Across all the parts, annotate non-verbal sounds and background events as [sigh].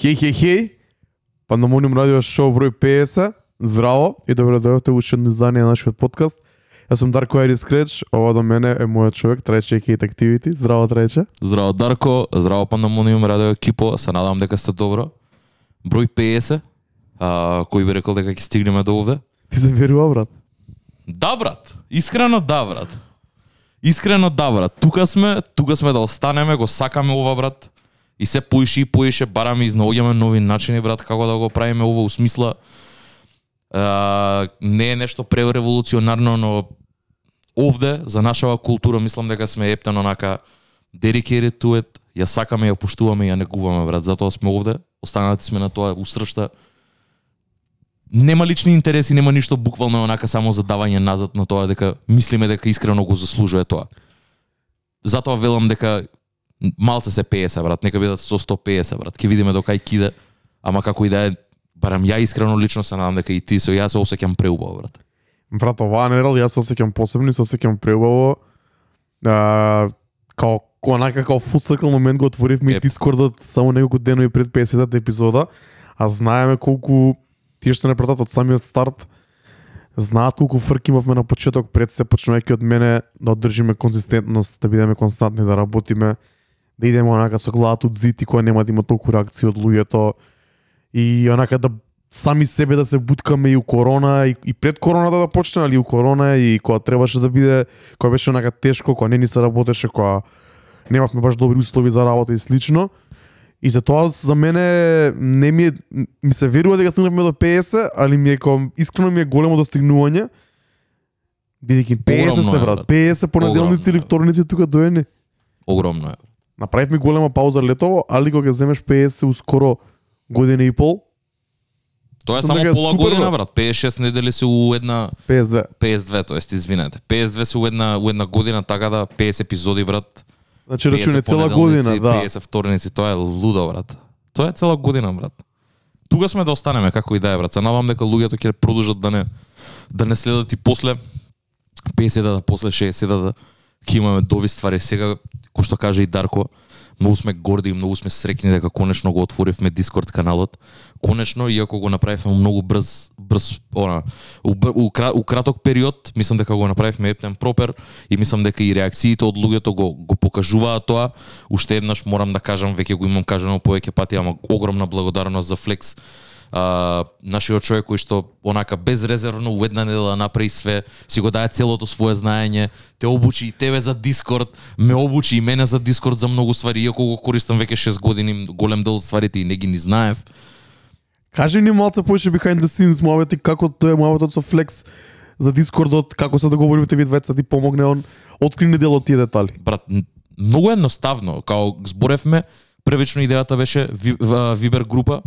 Хеј, хеј, хеј! Пандамониум радио шоу број 50. Здраво и добро дојдовте уште едно издание на нашиот подкаст. Јас сум Дарко Айрис Креч, ова до мене е мојот човек, Трајче Кейт Activity. Здраво, Трајче. Здраво Дарко, здраво Пандамониум радио екипо, се надам дека сте добро. Број 50, а, кој би рекол дека ќе стигнеме до овде? Ти се верува, брат? Да, брат. Искрено да, брат. Искрено да, брат. Тука сме, тука сме да останеме, го сакаме ова, брат. И се поише и поише бараме и изнаоѓаме нови начини, брат, како да го правиме ова у смисла а, не е нешто пререволуционарно, но овде за нашава култура мислам дека сме ептено нака dedicated to it, ја сакаме, ја поштуваме ја негуваме, брат. Затоа сме овде, останати сме на тоа усршта. Нема лични интереси, нема ништо буквално онака само за давање назад на тоа дека мислиме дека искрено го заслужува тоа. Затоа велам дека малце се 50 брат, нека бидат со 150 брат. Ќе видиме до кај киде, ама како и да е, барам ја искрено лично се надам дека и ти со јас се осеќам преубаво брат. Брат, оваа недел јас се осеќам посебно и се осеќам преубаво. А, као онака full circle момент го отворивме Еп. Дискордот само неколку денови пред 50-та епизода, а знаеме колку тие што не пратат од самиот старт знаат колку фрки имавме на почеток пред се почнувајќи од мене да одржиме конзистентност, да бидеме константни, да работиме, да идеме онака со главата од зид и која нема да има толку реакции од луѓето и онака да сами себе да се буткаме и у корона и, и пред короната да почне, али и у корона и кога требаше да биде, кога беше онака тешко, кога не ни се работеше, кога немавме баш добри услови за работа и слично. И за тоа за мене не ми е, ми се верува дека стигнавме до 50, али ми е ком, искрено ми е големо достигнување. Бидејќи 50 Огромно се брат, брат. 50 понеделници или вторници тука доени. Огромно е. Направивме голема пауза летово, али кога ќе земеш 50 ускоро година и пол, Тоа е само пола година брат. брат. 56 недели се у една 52. 52, тоест извинете. 52 се у една у една година така да 50 епизоди брат. Значи 50 рачуне цела година, да. 50 вторници, тоа е лудо брат. Тоа е цела година брат. Тука сме да останеме како и да е брат. Се надам дека луѓето ќе продолжат да не да не следат и после 50-та, после 60-та ќе имаме дови ствари. Сега, кој што каже и Дарко, многу сме горди и многу сме среќни дека конечно го отворивме Дискорд каналот. Конечно, иако го направивме многу брз, брз, она, у, у, у краток период, мислам дека го направивме ептен пропер и мислам дека и реакциите од луѓето го, го покажуваат тоа. Уште еднаш морам да кажам, веќе го имам кажано повеќе пати, ама огромна благодарност за Флекс а, нашиот човек кој што онака безрезервно у една недела направи све, си го даде целото свое знаење, те обучи и тебе за Дискорд, ме обучи и мене за Дискорд за многу ствари, иако го користам веќе 6 години, голем дел од стварите и не ги ни знаев. Кажи ни малце повеќе behind the scenes муавети како тоа е муаветот со Flex за Дискордот, како се договоривте ви двајца ти помогне он, откри ни дел од тие детали. Брат, многу едноставно, као зборевме, првично идејата беше Вибер група.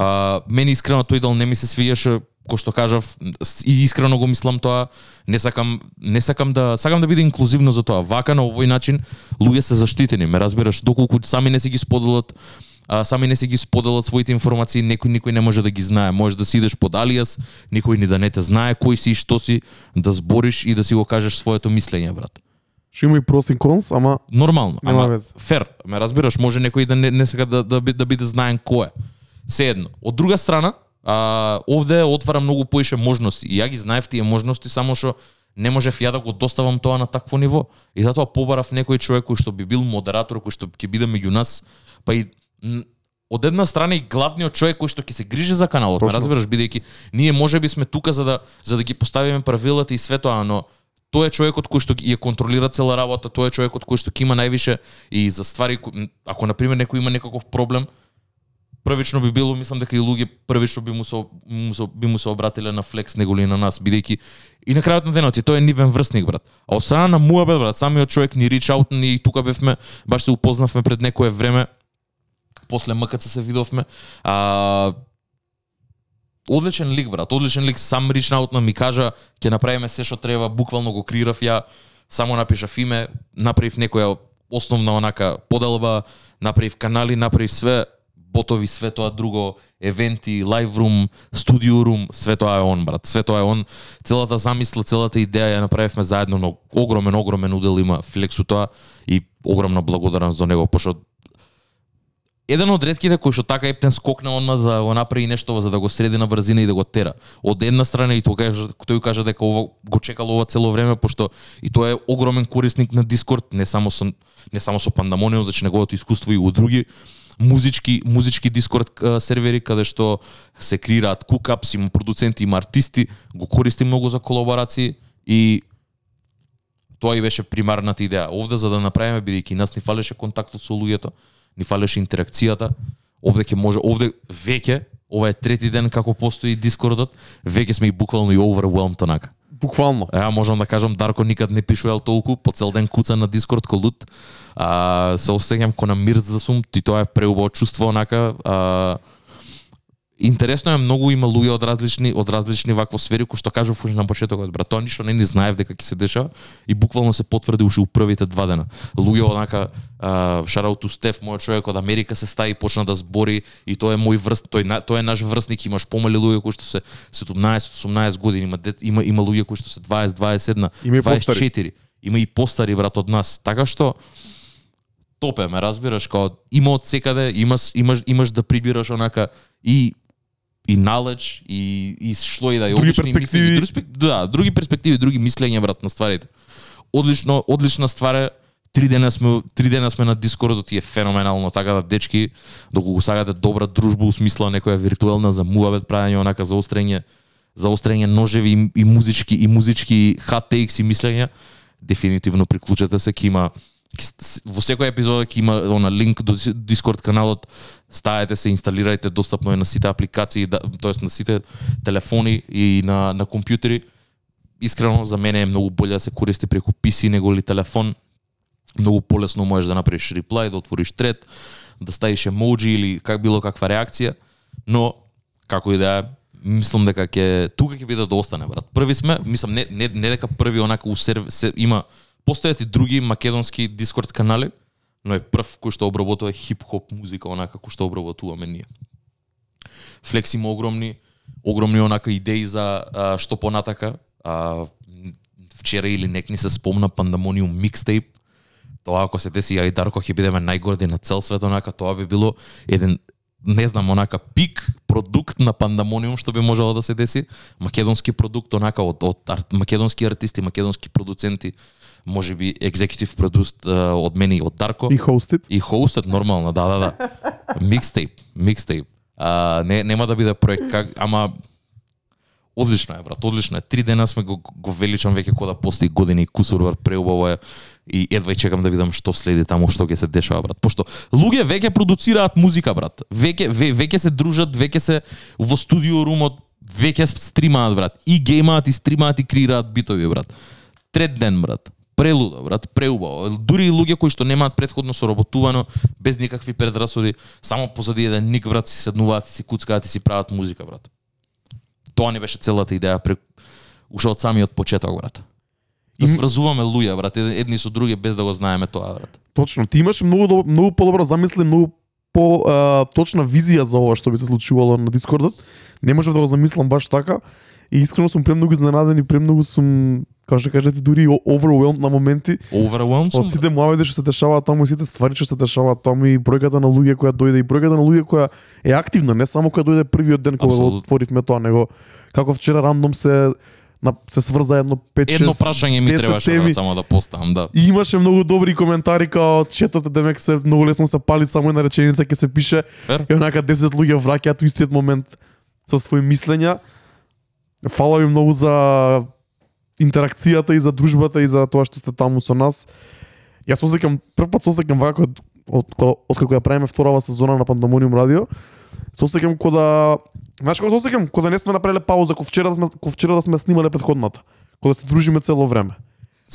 А, мене искрено тој дел не ми се свиеше, кој што кажав, и искрено го мислам тоа, не сакам не сакам да сакам да биде инклузивно за тоа. Вака на овој начин луѓе се заштитени, ме разбираш, доколку сами не си ги споделат а, сами не си ги споделат своите информации, некој никој не може да ги знае. Може да си идеш под алиас, никој ни да не те знае кој си и што си, да збориш и да си го кажеш своето мислење, брат. Што има и и cons, ама Нормално, ама фер, ме разбираш, може некој да не, не сака да, да, да биде знаен кој е. Седно. Од друга страна, а, овде отвара многу поише можности. И ја ги знаев тие можности, само што не можев ја да го доставам тоа на такво ниво. И затоа побарав некој човек кој што би бил модератор, кој што ќе биде меѓу нас, па и од една страна и главниот човек кој што ќе се грижи за каналот, ме Точно. разбираш, бидејќи ние можеби сме тука за да за да ги поставиме правилата и све тоа, но тој е човекот кој што ја контролира цела работа, тој е човекот кој што ќе има највише и за ствари ако на пример некој има некаков проблем, првично би било, мислам дека и луѓе првично би му се му се, би му се обратиле на Флекс неголи на нас, бидејќи и на крајот на денот и тој е нивен врсник брат. А од страна на Муабет брат, самиот човек ни рич аут ни тука бевме, баш се упознавме пред некое време после МКЦ се видовме. А, одличен лик, брат, одличен лик, сам рич наутна ми кажа, ќе направиме се што треба, буквално го крирав ја, само напишав име, направив некоја основна онака поделба, направив канали, направив све, ботови, све тоа друго, евенти, лайв рум, студио рум, све тоа е он, брат. Све тоа е он. Целата замисла, целата идеја ја направивме заедно, но огромен, огромен удел има Флексу тоа и огромна благодарност за него, пошто еден од ретките кој што така ептен скокна онма за да го направи нешто за да го среди на брзина и да го тера. Од една страна и тој каже, тој кажа дека ово го чекало ова цело време пошто и тој е огромен корисник на Дискорд, не само со не само со Пандамониум, значи неговото искуство и у други музички музички Дискорд сервери каде што се креираат кукапс, има продуценти, има артисти, го користи многу за колаборации и тоа и беше примарната идеја. Овде за да направиме бидејќи нас ни фалеше контактот со луѓето, ни фалеше интеракцијата, овде ќе може, овде веќе, ова е трети ден како постои Дискордот, веќе сме и буквално и overwhelmed онака. Буквално. Ја можам да кажам Дарко никад не пишувал толку, по цел ден куца на Дискорд ко лут. А, се осеќам ко на за сум, ти тоа е преубаво чувство онака. А, Интересно е многу има луѓе од различни од различни вакво сфери кои што кажав уште на почетокот брат тоа ништо не ни знаев дека ќе се дешава и буквално се потврди уште у првите два дена. Луѓе онака шараут Стеф мој човек од Америка се стаи и почна да збори и тоа е мој врст тој тој е наш врсник имаш помали луѓе кои што се 17 18 години има има има луѓе кои што се 20 21 Има и постари. 24 има и постари брат од нас така што топе ме разбираш као има од секаде имаш имаш имаш да прибираш онака и и knowledge и и што и да и Други перспективи. други, да, други перспективи, други мислења брат на стварите. Одлично, одлична ствар е. Три дена сме три дена сме на Дискордот и е феноменално така да дечки доколку сагате добра дружба у смисла некоја виртуелна за муабет правење онака за острење за острење ножеви и, и музички и музички takes и мислења дефинитивно приклучете се ќе има во секој епизода ќе има она линк до Discord каналот, ставете се, инсталирајте, достапно е на сите апликации, да, тоест на сите телефони и на на компјутери. Искрено за мене е многу боле да се користи преку PC него ли телефон. Многу полесно можеш да направиш реплај, да отвориш трет, да ставиш емоджи или как било каква реакција, но како и да е, мислам дека ќе тука ќе биде да остане брат. Први сме, мислам не не, не дека први онака у сервис се, има постојат и други македонски Дискорд канали, но е прв кој што обработува хип-хоп музика онака кој што обработуваме ние. Флекс има огромни огромни онака идеи за а, што понатака. А, вчера или нек ни се спомна Пандамониум микстейп. Тоа ако се деси ја и Дарко ќе бидеме најгорди на цел свет онака, тоа би било еден не знам, онака пик продукт на Пандамониум што би можело да се деси, македонски продукт онака од, од ар, македонски артисти, македонски продуценти, може би екзекутив продуст од мене и од Дарко. И хостит. И хостед нормално, да, да, да. Микстейп, микстейп. А, не, нема да биде проект, как, ама одлично е, брат, одлично е. Три дена сме го, го величам веќе кога да постои години кусур, брат, преубаво е. И едва и чекам да видам што следи таму, што ќе се дешава, брат. Пошто луѓе веќе продуцираат музика, брат. Веќе ве, веќе се дружат, веќе се во студио румот, веќе стримаат, брат. И геймаат, и стримаат, и креираат битови, брат. Трет ден, брат. Прелудо, брат, преубаво. Дури и луѓе кои што немаат предходно соработувано, без никакви предрасуди, само позади еден ник, брат, си седнуваат и си куцкаат и си прават музика, брат. Тоа не беше целата идеја пре... уште од самиот почеток, брат. Да сврзуваме луѓе, брат, ед- едни со други без да го знаеме тоа, брат. Точно, ти имаш многу многу подобра замисли, многу по а, точна визија за ова што би се случувало на Дискордот. Не можев да го замислам баш така и искрено сум премногу изненаден и премногу сум како што кажете дури overwhelmed на моменти Overwhelmed од сите муавети што се дешаваат таму и сите ствари што се дешаваат таму и бројката на луѓе која дојде и бројката на луѓе која е активна, не само која дојде првиот ден кога отворивме тоа, него како вчера рандом се на, се сврза едно 5 Едно прашање ми 10 требаше теми. брат, само да поставам, да. И имаше многу добри коментари као четот демек се многу лесно се пали само една реченица ќе се пише Фер? и онака 10 луѓе враќаат у истиот момент со своји мислења. Фала ви многу за интеракцијата и за дружбата и за тоа што сте таму со нас. Јас се осеќам прв пат се осеќам вака од од од, како ја правиме вторава сезона на Пандамониум радио. Се осеќам кога да Знаеш како се осеќам кога да не сме направиле пауза, кога вчера да сме кога вчера да сме снимале предходната. Кога да се дружиме цело време.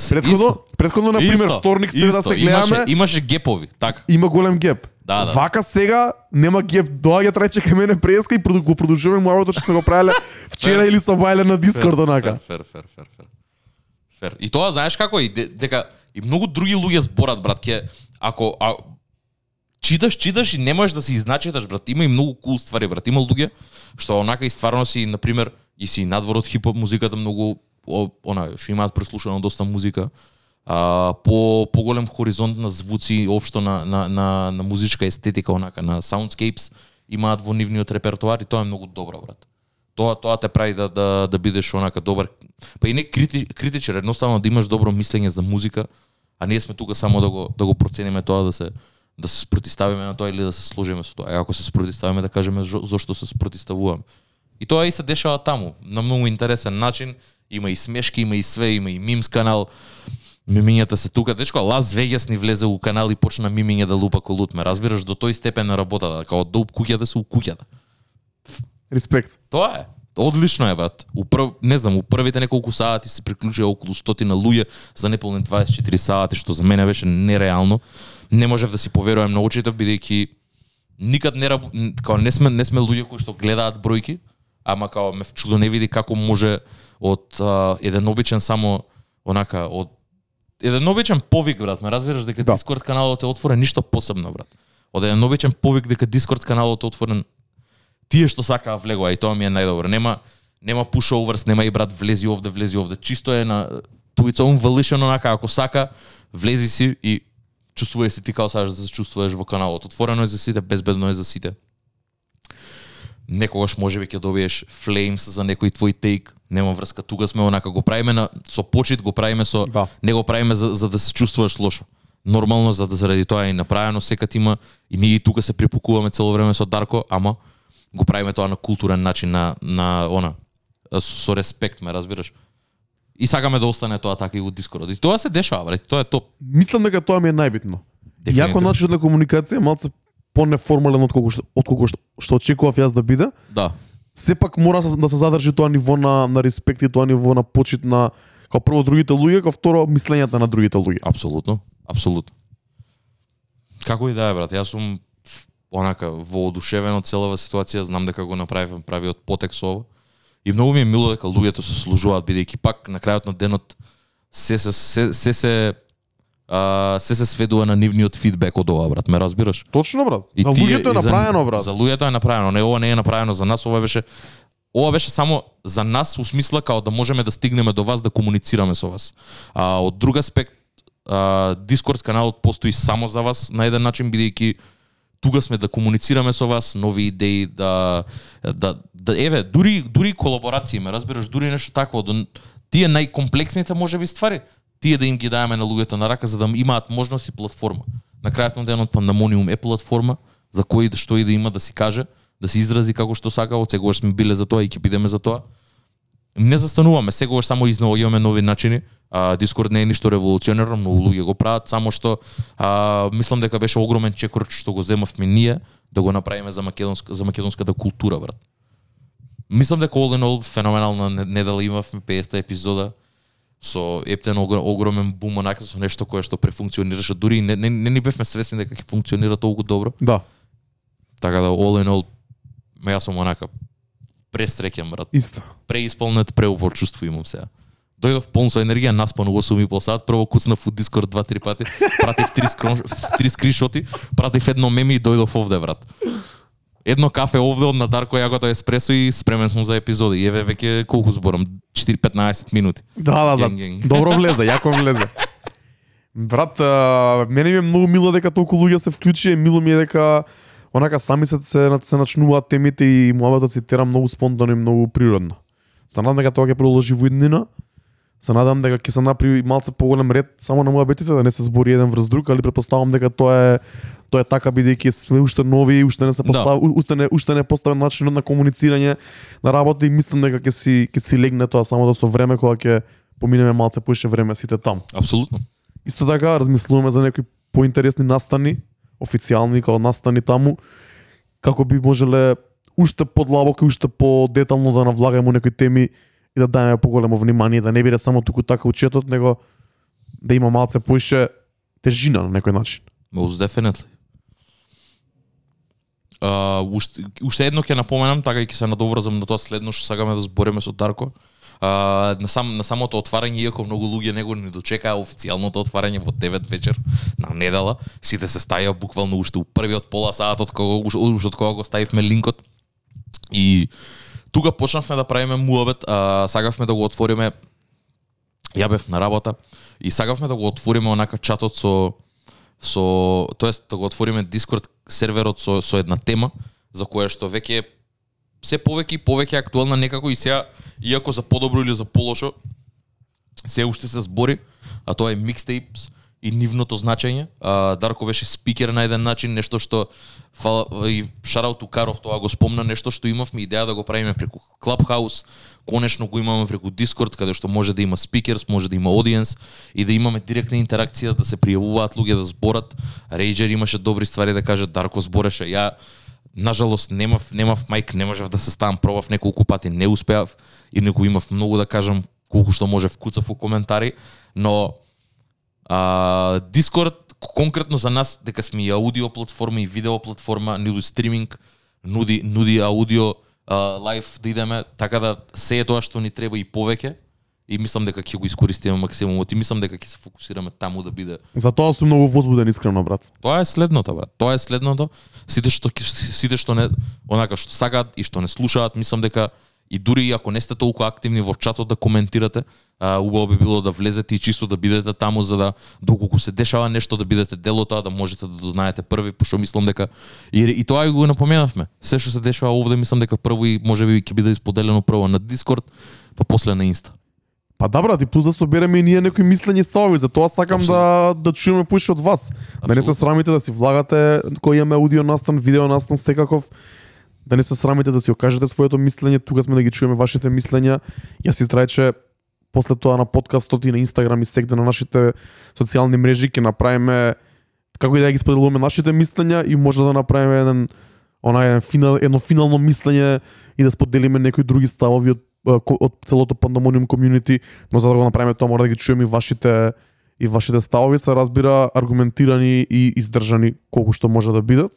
Предходно, предходно на пример Исто, вторник среда исто. се гледаме, Имаше, имаше гепови, така. има голем геп. Да, да. Вака сега нема геп, доаѓа трајче кај мене преска и го продолжуваме муавето што сме го правеле вчера или со Вајле на Дискорд онака. Фер, фер, фер, фер. Фер. И тоа знаеш како и де- дека и многу други луѓе зборат брат, ке ако а, читаш, читаш и не можеш да се изначиташ брат. Има и многу кул ствари брат. Има луѓе што онака и стварно си на пример и си надвор од хип-хоп музиката многу о, она што имаат преслушано доста музика а, по поголем хоризонт на звуци општо на, на, на, на музичка естетика онака на soundscapes имаат во нивниот репертоар и тоа е многу добро брат. Тоа тоа те прави да да да бидеш онака добар па и не крити, критичар, едноставно да имаш добро мислење за музика, а ние сме тука само да го да го процениме тоа да се да се спротиставиме на тоа или да се сложиме со тоа. Е, ако се спротиставиме да кажеме зошто се спротиставуваме. И тоа и се дешава таму, на многу интересен начин. Има и смешки, има и све, има и мимс канал. Мимињата се тука. Дечко, Лас Вегас ни влезе у канал и почна мимиње да лупа колут. Ме разбираш до тој степен на работата, као до куќата се у куќата. Респект. Тоа е. Одлично е, брат. У прв, не знам, у првите неколку сати се приклучија околу стотина луѓе за неполни 24 сати, што за мене беше нереално. Не можев да си поверувам на очите, бидејќи никад не раб... н- као не сме не сме луѓе кои што гледаат бројки, ама као ме чудо не види како може од а, еден обичен само онака од еден обичен повик брат, ме разбираш дека Да. Discord каналот е отворен ништо посебно брат. Од еден обичен повик дека Discord каналот е отворен тие што сакаа влегува и тоа ми е најдобро. Нема нема pushovers, нема и брат влези овде, влези овде. Чисто е на to its own volition онака ако сака влези си и чувствувај се ти како сакаш да се чувствуваш во каналот. Отворено е за сите, безбедно е за сите. Некогаш можеби ќе добиеш flames за некој твој тейк, нема врска, тука сме онака го правиме на со почит, го правиме со Да. не го правиме за, за да се чувствуваш лошо. Нормално за да заради тоа е направено, секад има и ние тука се припукуваме цело време со Дарко, ама го правиме тоа на културен начин на на она со, со респект, ме разбираш. И сакаме да остане тоа така и во Дискорд. И тоа се дешава, брат, тоа е топ. Мислам дека тоа ми е најбитно. Јако начинот на комуникација малце понеформален од колку што, од колку што, што очекував јас да биде. Да. Сепак мора да се задржи тоа ниво на на респект и тоа ниво на почит на како прво другите луѓе, како второ мислењата на другите луѓе. Апсолутно, апсолутно. Како и да е, брат, јас сум онака воодушевен од целава ситуација, знам дека го направив правиот потек со ово. И многу ми е мило дека луѓето се служуваат бидејќи пак на крајот на денот се се се се, се а, се се сведува на нивниот фидбек од ова, брат, ме разбираш? Точно брат. И за луѓето е направено брат. За луѓето е направено, не ова не е направено за нас, ова беше ова беше само за нас у смисла као да можеме да стигнеме до вас да комуницираме со вас. А од друг аспект а, Discord каналот постои само за вас на еден начин бидејќи тука сме да комуницираме со вас, нови идеи, да да, да еве, дури дури колаборации, ме разбираш, дури нешто такво, до тие најкомплексните можеби ствари, тие да им ги даваме на луѓето на рака за да имаат можност и платформа. На крајот на денот Пандамониум е платформа за кој да што и да има да си каже, да се изрази како што сака, од секогаш сме биле за тоа и ќе бидеме за тоа. Не застануваме, секогаш само изнаоѓаме нови начини. А, Дискорд не е ништо револуционерно, многу луѓе го прават, само што а, мислам дека беше огромен чекор што го земавме ние да го направиме за македонска за македонската култура, брат. Мислам дека all in all феноменална недела имавме 50 епизода со ептен огр- огромен бум онака со нешто кое што префункционираше дури не, не, не ни бевме свесни дека ќе функционира толку добро. Да, Така да all in all ме јас сум онака пресреќен брат. исто. Преисполнет преупор чувство имам сега. Дојдов полн со енергија, наспан у 8 и пол сат, прво куцнав у Дискорд два-три пати, пратив три, скрон, [laughs] три скриншоти, пратив едно меми и дојдов овде, брат. Едно кафе овде од на Дарко Јагото еспресо и спремен сум за епизоди. И еве веќе колку зборам? 4-15 минути. Да, да, да. Добро влезе, јако влезе. Брат, а, мене ми е многу мило дека толку луѓе се вклучи, мило ми е дека онака сами се се, се начнуваат темите и муабетот се тера многу спонтано и многу природно. Се надам дека тоа ќе продолжи во иднина. Се надам дека ќе се направи малце поголем ред само на муабетите да не се збори еден врз друг, али претпоставам дека тоа е тоа е така бидејќи сме уште нови, уште не се Да. постави, уште не уште не поставен начинот на комуницирање на работа и мислам дека ќе си ќе си легне тоа само да со време кога ќе поминеме малце поише време сите таму. Апсолутно. Исто така размислуваме за некои поинтересни настани, официјални како настани таму, како би можеле уште подлабоко и уште подетално да навлагаме некои теми и да даеме поголемо внимание, да не биде само туку така учетот, него да има малце поише тежина на некој начин. Most definitely. Uh, уште, уште едно ќе напоменам, така и ќе се надоврзам на тоа следно што сакаме да збориме со Дарко. Uh, на, сам, на самото отварање, иако многу луѓе него не дочекаа официјалното отварање во 9 вечер на недела, сите се стаја буквално уште у првиот пола саат од кога, уште од кога го ставивме линкот. И тука почнавме да правиме муабет, а, сагавме да го отвориме ја бев на работа и сагавме да го отвориме онака чатот со со тоест да го отвориме Discord серверот со со една тема за која што веќе е се повеќе и повеќе актуелна некако и сега иако за подобро или за полошо се уште се збори, а тоа е микстейпс и нивното значење. А, Дарко беше спикер на еден начин, нешто што фала, и Шарал Тукаров тоа го спомна, нешто што имавме идеја да го правиме преку Clubhouse, конечно го имаме преку Discord, каде што може да има спикерс, може да има аудиенс и да имаме директна интеракција, да се пријавуваат луѓе да зборат. Рейджер имаше добри ствари да каже, Дарко збореше. Ја нажалост немав немав мајк, не можев да се ставам, пробав неколку пати, не успеав и некој имав многу да кажам колку што може вкуцав у коментари, но а, Discord конкретно за нас дека сме и аудио платформа и видео платформа, нуди стриминг, нуди нуди аудио а, лайв да идеме, така да се е тоа што ни треба и повеќе и мислам дека ќе го искористиме максимумот и мислам дека ќе се фокусираме таму да биде. Затоа сум многу возбуден искрено брат. Тоа е следното, брат. Тоа е следното. Сите што сите што не онака што сакаат и што не слушаат, мислам дека и дури и ако не сте толку активни во чатот да коментирате, а, убаво би било да влезете и чисто да бидете таму за да доколку се дешава нешто да бидете дел од тоа, да можете да дознаете први, пошто мислам дека и, и тоа и го напоменавме. Се што се дешава овде мислам дека прво и можеби ќе биде исподелено прво на Discord, па после на Инста. Па да брат, и плюс да собереме и ние некои мислења и ставови, затоа сакам да да чуеме поише од вас. Да не се срамите да си влагате кој имаме аудио настан, видео настан секаков. Да не се срамите да си окажете своето мислење, тука сме да ги чуеме вашите мислења. Јас си трајче после тоа на подкастот и на Инстаграм и сегде на нашите социјални мрежи ќе направиме како и да ги споделуваме нашите мислења и може да направиме еден онај еден финал, едно финално мислење и да споделиме некои други ставови од од целото пандамониум комјунити, но за да го направиме тоа мора да ги чуеме и вашите и вашите ставови се разбира аргументирани и издржани колку што може да бидат.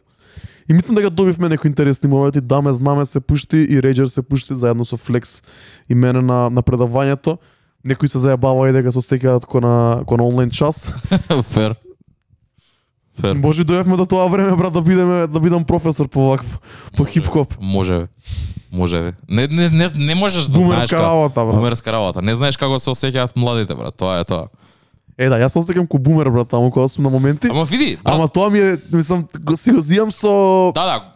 И мислам дека добивме некои интересни моменти, Даме знаме се пушти и Рейджер се пушти заедно со Флекс и мене на на предавањето. Некои се зајабава и дека се сеќаат ко на ко на онлайн час. [laughs] Фер. Фер. Може дојавме до тоа време брат да бидеме да бидам професор по вакво по хип-хоп. Може. Може бе. Не, не, не, не можеш да знаеш Бумерска работа брат. Бумерска работа. Не знаеш како се осеќаат младите, брат. Тоа е тоа. Е да, јас се осеќам ко бумер брат таму кога сум на моменти. Ама види, брат, Ама тоа ми е, мислам, го си го зијам со да, да,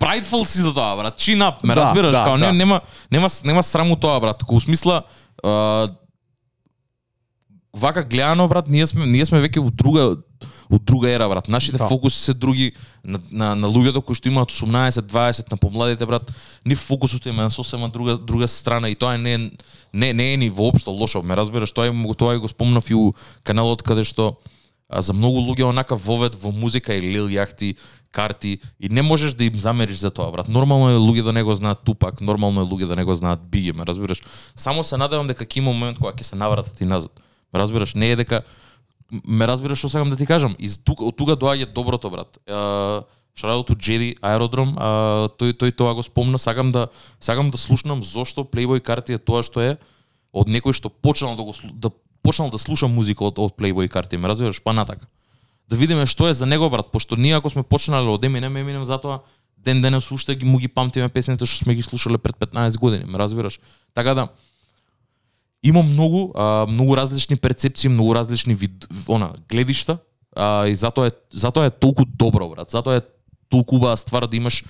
Prideful си за тоа, брат. Chin up, ме Да, разбираш, да, као да. не, нема нема нема срам у тоа, брат. Ко смисла а, вака гледано, брат, ние сме ние сме веќе у друга у друга ера, брат. Нашите Да. фокуси се други на, на, на луѓето кои што имаат 18, 20 на помладите, брат. Нив фокусот им е на сосема друга друга страна и тоа не е не не е ни воопшто лошо, ме разбираш, тоа и тоа и го спомнав и у каналот каде што а за многу луѓе онака вовед во музика и лил јахти, карти и не можеш да им замериш за тоа, брат. Нормално е луѓе да не го знаат Тупак, нормално е луѓе да не го знаат Биги, ме разбираш. Само се надевам дека ќе има момент кога ќе се навратат и назад. Ме разбираш, не е дека ме разбираш што сакам да ти кажам. И тука од тука доаѓа доброто, брат. Шарауту Джеди аеродром, а, тој тој тоа го спомна, сакам да сакам да слушнам зошто Playboy карти е тоа што е од некој што почнал да го да почнал да слуша музика од, од Playboy карти, ме разбираш, па натака. Да видиме што е за него брат, пошто ние ако сме почнале од Eminem, Eminem затоа ден денес уште ги му ги памтиме песните што сме ги слушале пред 15 години, ме разбираш. Така да има многу а, многу различни перцепции, многу различни вид, она гледишта, а, и затоа е затоа е толку добро брат. Затоа е толку убава ствар да имаш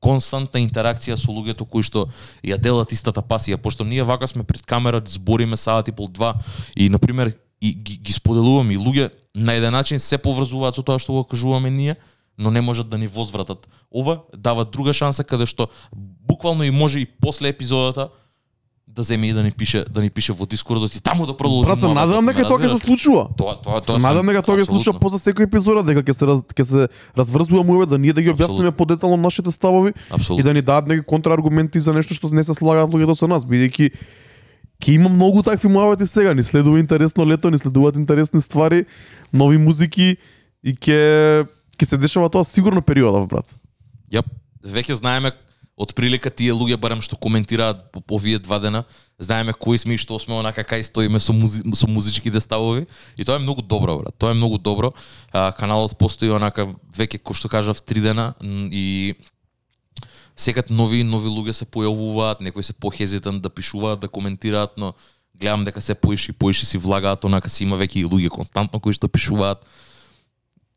константна интеракција со луѓето кои што ја делат истата пасија, пошто ние вака сме пред камера, збориме саат и пол два и на пример и ги, ги споделуваме и луѓе на еден начин се поврзуваат со тоа што го кажуваме ние, но не можат да ни возвратат. Ова дава друга шанса каде што буквално и може и после епизодата да земе и да ни пише да ни пише во Дискордот и таму да продолжи. Брат, се надевам ме дека тоа ќе се случува. Тоа тоа Се тоа надевам дека тоа ќе се случува после секој епизода, дека ќе се раз, ќе се разврзува муабет за ние да ги објасниме подетално нашите ставови и Апсолутно. да ни дадат некои контрааргументи за нешто што не се слагаат луѓето со нас, бидејќи ќе има многу такви муабети сега, ни следува интересно лето, ни следуваат интересни ствари, нови музики и ќе ќе се дешава тоа сигурно периодов, брат. Јап, веќе знаеме од прилика тие луѓе барем што коментираат овие два дена, знаеме кои сме и што сме онака кај стоиме со музи, со музичките ставови и тоа е многу добро брат. Тоа е многу добро. А, каналот постои онака веќе кој што кажав три дена и секад нови и нови луѓе се појавуваат, некои се похезитан да пишуваат, да коментираат, но гледам дека се поиши, поиши си влагаат, онака си има веќе и луѓе константно кои што пишуваат.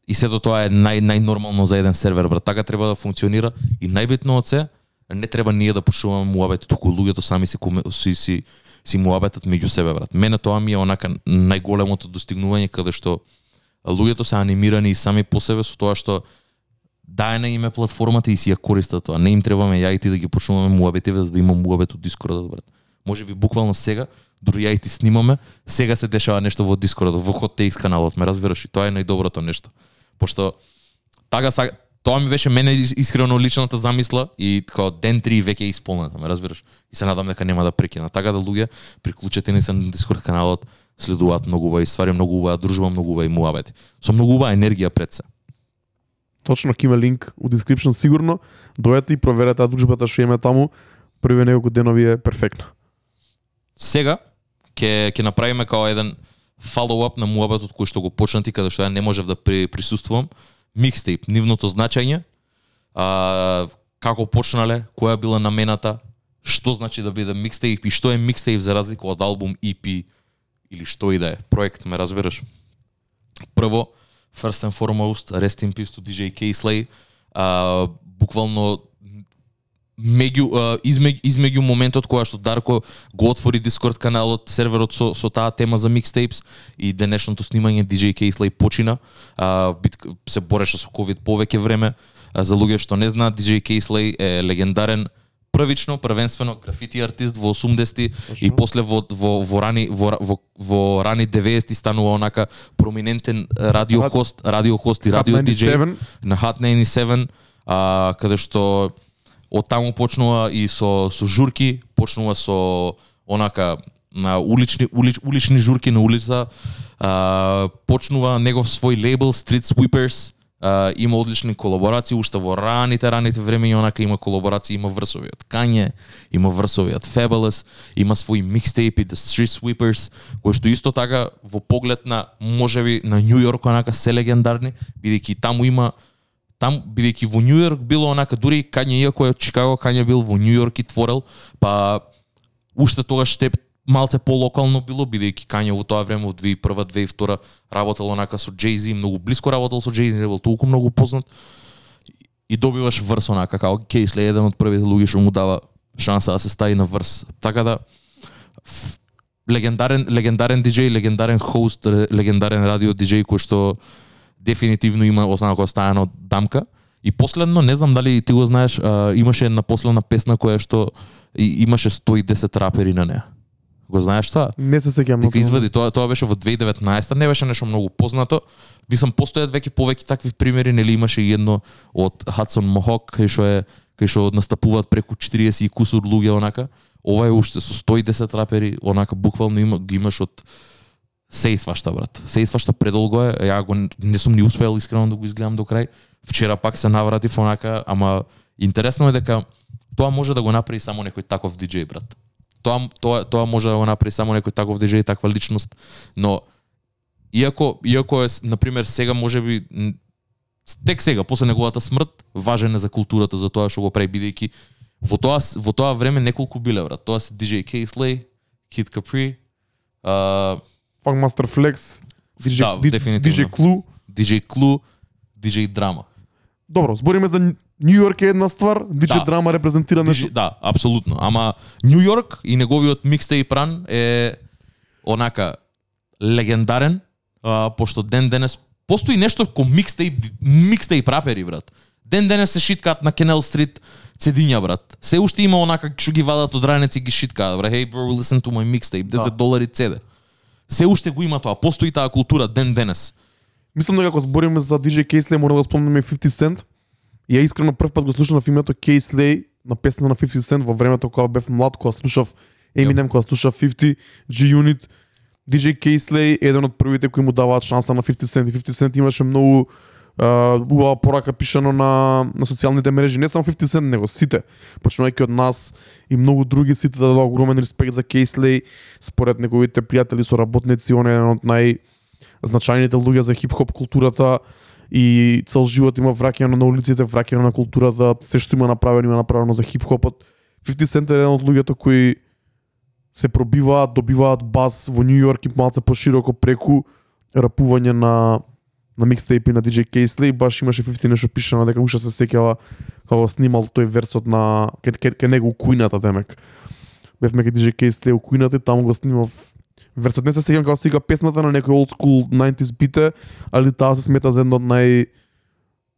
И сето тоа е нај најнормално за еден сервер, брат. Така треба да функционира и најбитно од се, не треба ние да пушуваме муабет, туку луѓето сами си си си си муабетат меѓу себе, брат. Мене тоа ми е онака најголемото достигнување каде што луѓето се анимирани и сами по себе со тоа што дај на име платформата и си ја користат тоа. Не им требаме ја и ти да ги почнуваме муабетиве за да има муабет од Дискордот, брат. Може би буквално сега, дури ја и ти снимаме, сега се дешава нешто во Дискордот, во Hot Takes каналот, ме разбираш? И тоа е најдоброто нешто. Пошто така са, тоа ми беше мене ис- искрено личната замисла и како ден 3 веќе е исполнета, ме разбираш? И се надам дека нема да прекина. Така да луѓе, приклучете ни се на Дискорд каналот, следуваат многу убави ствари, многу убава дружба, многу убави муабети. Со многу убава енергија пред се. Точно ќе има линк у description сигурно. Дојдете и проверете дружбата што има таму. Првите неколку денови е перфектна. Сега ќе ќе направиме као еден follow-up на муабетот кој што го почнати каде што ја не можев да при, присуствувам. Микстейп, нивното значење, а, како почнале, која била намената, што значи да биде микстейп и што е микстейп за разлика од албум, EP или што и да е, проект, ме разбираш. Прво, first and foremost, rest in peace to DJ K-Slay, а, буквално меѓу измеѓу, измеѓу моментот кога што Дарко го отвори Дискорд каналот, серверот со со таа тема за микстейпс и денешното снимање DJ Кейслей почина. А, бит, се бореше со ковид повеќе време. А, за луѓе што не знаат, DJ Кейслей е легендарен првично првенствено графити артист во 80-ти и после во во во рани во, во, во рани 90-ти станува онака проминентен радио Рад- хост, радио хост и радио диџеј 97. на Hot 97, а, каде што од таму почнува и со со журки, почнува со онака на улични улич, улични журки на улица, а, почнува негов свој лейбл Street Sweepers, а, има одлични колаборации, уште во раните раните времења онака има колаборации, има врсови од Kanye, има врсови од Fabulous, има свои микстейпи The Street Sweepers, кои што исто така во поглед на можеби на Њујорк онака се легендарни, бидејќи таму има там бидејќи во Нью Йорк било онака дури и Кање иако е од Чикаго, Кање бил во Нью Йорк и творел, па уште тогаш те малце полокално било, бидејќи Кање во тоа време во 2001 2002 работел онака со Джейзи многу блиско работел со Джейзи, не бил толку многу познат. И добиваш врс онака како Кейсле еден од првите луѓе што му дава шанса да се стави на врс. Така да легендарен легендарен диџеј, легендарен хост, легендарен радио диџеј кој што дефинитивно има останако оставено дамка. И последно, не знам дали ти го знаеш, а, имаше една последна песна која што и, имаше 110 рапери на неа. Го знаеш тоа? Не се сеќавам. Дека извади тоа, тоа беше во 2019, не беше нешто многу познато. Би сам постојат веќе повеќе такви примери, нели имаше и едно од Hudson Mohawk кај што е кај што настапуваат преку 40 и кусур луѓе онака. Ова е уште со 110 рапери, онака буквално има ги имаш од се и свашта брат. Се и свашта предолго е, ја го не сум ни успеал искрено да го изгледам до крај. Вчера пак се навратив онака, ама интересно е дека тоа може да го направи само некој таков диџеј брат. Тоа тоа тоа може да го направи само некој таков диџеј, таква личност, но иако иако е на пример сега може би тек сега после неговата смрт важен е за културата за тоа што го прави бидејќи во тоа во тоа време неколку биле брат. Тоа се DJ K-Slay, Kid Capri, uh, Фак Flex, DJ, Да. DJ Clue. DJ Clue, DJ Drama. Добро, збориме за Њу Йорк е една ствар, DJ Да. Драма репрезентира нешто. Да, апсолутно. Ама Нью Йорк и неговиот микстейп ран е онака легендарен, а, пошто ден денес постои нешто ко микстейп микстейп рапери брат. Ден денес се шиткаат на Кенел Стрит цедиња брат. Се уште има онака што ги вадат од раници и ги шиткаат брат. Hey bro, listen to my mixtape, 10 Да. долари цеде. Се уште го има тоа, постои таа култура ден денес. Мислам дека кога збориме за DJ Кейслей, мора да спомнеме и 50 Cent. Ја искрено прв пат го слушав името Кейслей на песна на 50 Cent во времето кога бев млад, кога слушав Eminem, кога слушав 50, G-Unit. DJ Кейслей е еден од првите кои му даваат шанса на 50 Cent. И 50 Cent имаше многу убава порака пишано на, на социјалните мрежи. Не само 50 Cent, него сите. Почнувајќи од нас и многу други сите да дадоа огромен респект за Кейслей. Според неговите пријатели со работници, он е еден од најзначајните луѓе за хип-хоп културата и цел живот има враќање на улиците, враќање на културата, се што има направено, има направено за хип-хопот. 50 Cent е еден од луѓето кои се пробиваат, добиваат баз во Нью Йорк и малце пошироко преку рапување на на микстейпи на DJ Кейсли, баш имаше 50 нешто пишано дека уште се сеќава како снимал тој версот на ке, ке, ке него кујната демек. Бевме ке DJ Кейсли у кујната и таму го снимав версот. Не се сеќавам како се песната на некој old school 90s бите, али таа се смета за едно од нај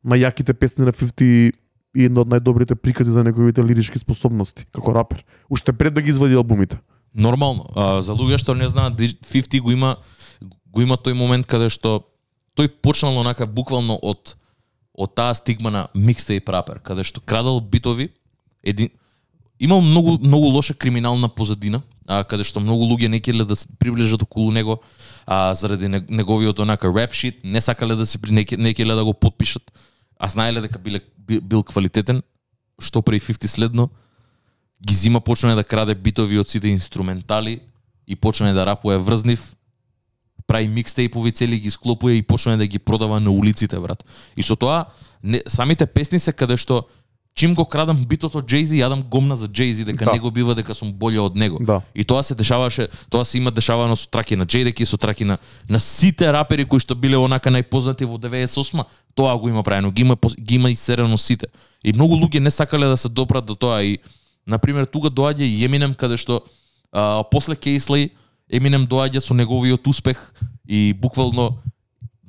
најјаките песни на 50 и едно од најдобрите прикази за неговите лирички способности како рапер. Уште пред да ги извади албумите. Нормално. А, за луѓе што не знаат, 50 го има го има тој момент каде што тој почнал онака буквално од од таа стигма на микстейп рапер, каде што крадал битови, един имал многу многу лоша криминална позадина, а, каде што многу луѓе не келе да се приближат околу него, а заради неговиот онака реп шит, не сакале да се при- не, не келе да го подпишат, а знаеле дека биле бил, бил квалитетен, што при 50 следно, ги зима почна да краде битови од сите инструментали и почна да рапува врзнив, прави микстейпови цели ги склопува и почна да ги продава на улиците брат. И со тоа не, самите песни се каде што чим го крадам битот од Джейзи, јадам гомна за Джейзи дека Да. него бива дека сум боле од него. Да. И тоа се дешаваше, тоа се има дешавано со траки на Джейдеки, со траки на на сите рапери кои што биле онака најпознати во 98 тоа го има правено, ги има ги има исерено сите. И многу луѓе не сакале да се допрат до тоа и на пример тука доаѓа и Eminem каде што а, после Кейслей Eminem доаѓа со неговиот успех и буквално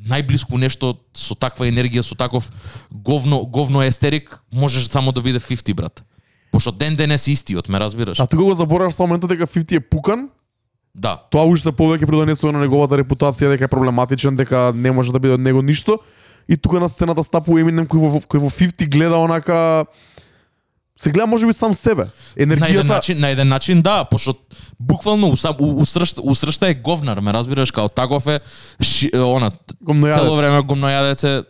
најблиску нешто со таква енергија, со таков говно говно естерик, можеш само да биде 50 брат. Пошто ден денес истиот, ме разбираш? А тука го забораваш со моментот дека 50 е пукан, Да. тоа уште повеќе придонесува на неговата репутација дека е проблематичен, дека не може да биде од него ништо. И тука на сцената стапува Eminem кој во, кој во 50 гледа онака се гледа можеби сам себе. На еден Енергијата начин, на еден начин да, пошто буквално усам, у, усршта, усршта е говнар, ме разбираш, као таков е, ши, она, цело време гомнојадец е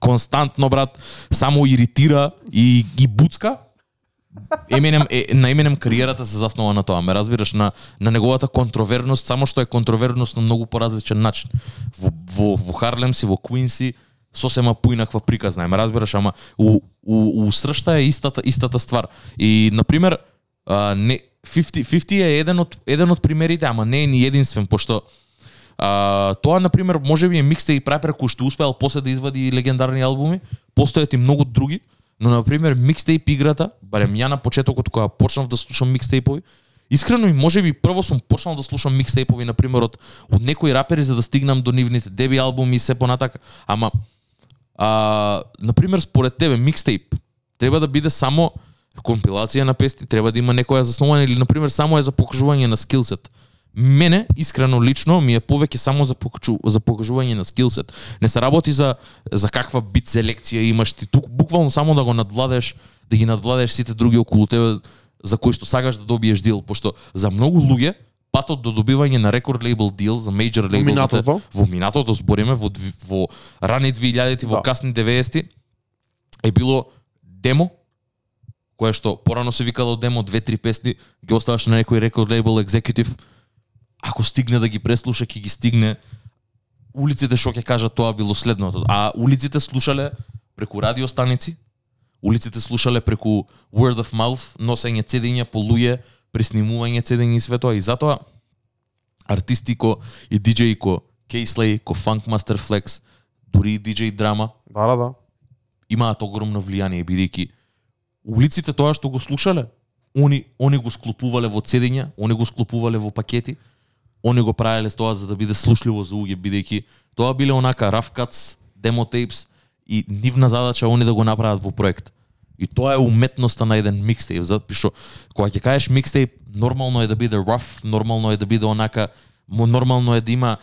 константно брат, само иритира и ги буцка. Еминем е, на Еминем кариерата се заснова на тоа, ме разбираш, на на неговата контроверност, само што е контроверност на многу поразличен начин. Во во во Харлем си, во Куинси сосема поинаква приказна, е, ме разбираш, ама у у, у сршта е истата истата ствар. И на пример, а, не 50 50 е еден од еден од примерите, ама не е ни единствен, пошто А, тоа на пример можеби е микс и прапер кој што успеал после да извади легендарни албуми, постојат и многу други, но на пример микстейп играта, барем ја на почетокот кога почнав да слушам микстейпови, Искрено и може би прво сум почнал да слушам микстейпови на пример од од некои рапери за да стигнам до нивните деби албуми и се понатака, ама а, на пример според тебе микстейп треба да биде само компилација на песни, треба да има некоја заснуване или на пример само е за покажување на скилсет. Мене искрено лично ми е повеќе само за покажу, за покажување на скилсет. Не се работи за за каква бит селекција имаш ти тук буквално само да го надвладеш, да ги надвладеш сите други околу тебе за кои што сакаш да добиеш дил, пошто за многу луѓе патот до добивање на рекорд лейбл дил за мејджор лейбл минатото? во минатото збориме во во рани 2000-ти, во Да. касни 90-ти е било демо кое што порано се викало демо, две-три песни, ги оставаш на некој рекорд лейбл екзекутив, ако стигне да ги преслуша, ќе ги стигне. Улиците што ќе кажат тоа било следното. А улиците слушале преку радиостаници, улиците слушале преку word of mouth, носење цедења по луѓе, преснимување цедења и све тоа. И затоа артисти ко и диџеи ко Кейслей, ко Funkmaster Flex, дури и диџеј Драма, Да, да, да. имаат огромно влијание бидејќи улиците тоа што го слушале, они они го склопувале во цедења, они го склопувале во пакети, они го правеле тоа за да биде слушливо за луѓе бидејќи тоа биле онака cuts, demo tapes и нивна задача они да го направат во проект. И тоа е уметноста на еден микстейп, затоа што кога ќе кажеш микстейп, нормално е да биде rough, нормално е да биде онака, нормално е да има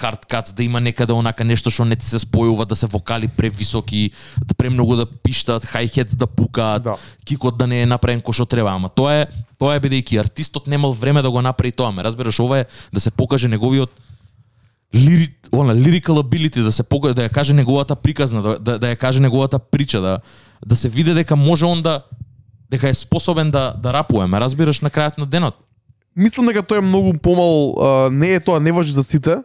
hard cuts, да има некаде онака нешто што не ти се спојува, да се вокали превисоки, да премногу да пиштат, hi-hats да пукаат, Да. кикот да не е направен кој што треба, ама тоа е тоа е бидејќи артистот немал време да го направи тоа, ме разбираш, ова е да се покаже неговиот лири, она lyrical ability да се покаже да ја каже неговата приказна, да, да, да ја каже неговата прича, да да се види дека може он да дека е способен да да рапува, ме разбираш на крајот на денот. Мислам дека тој е многу помал, а, не е тоа, не важи за сите.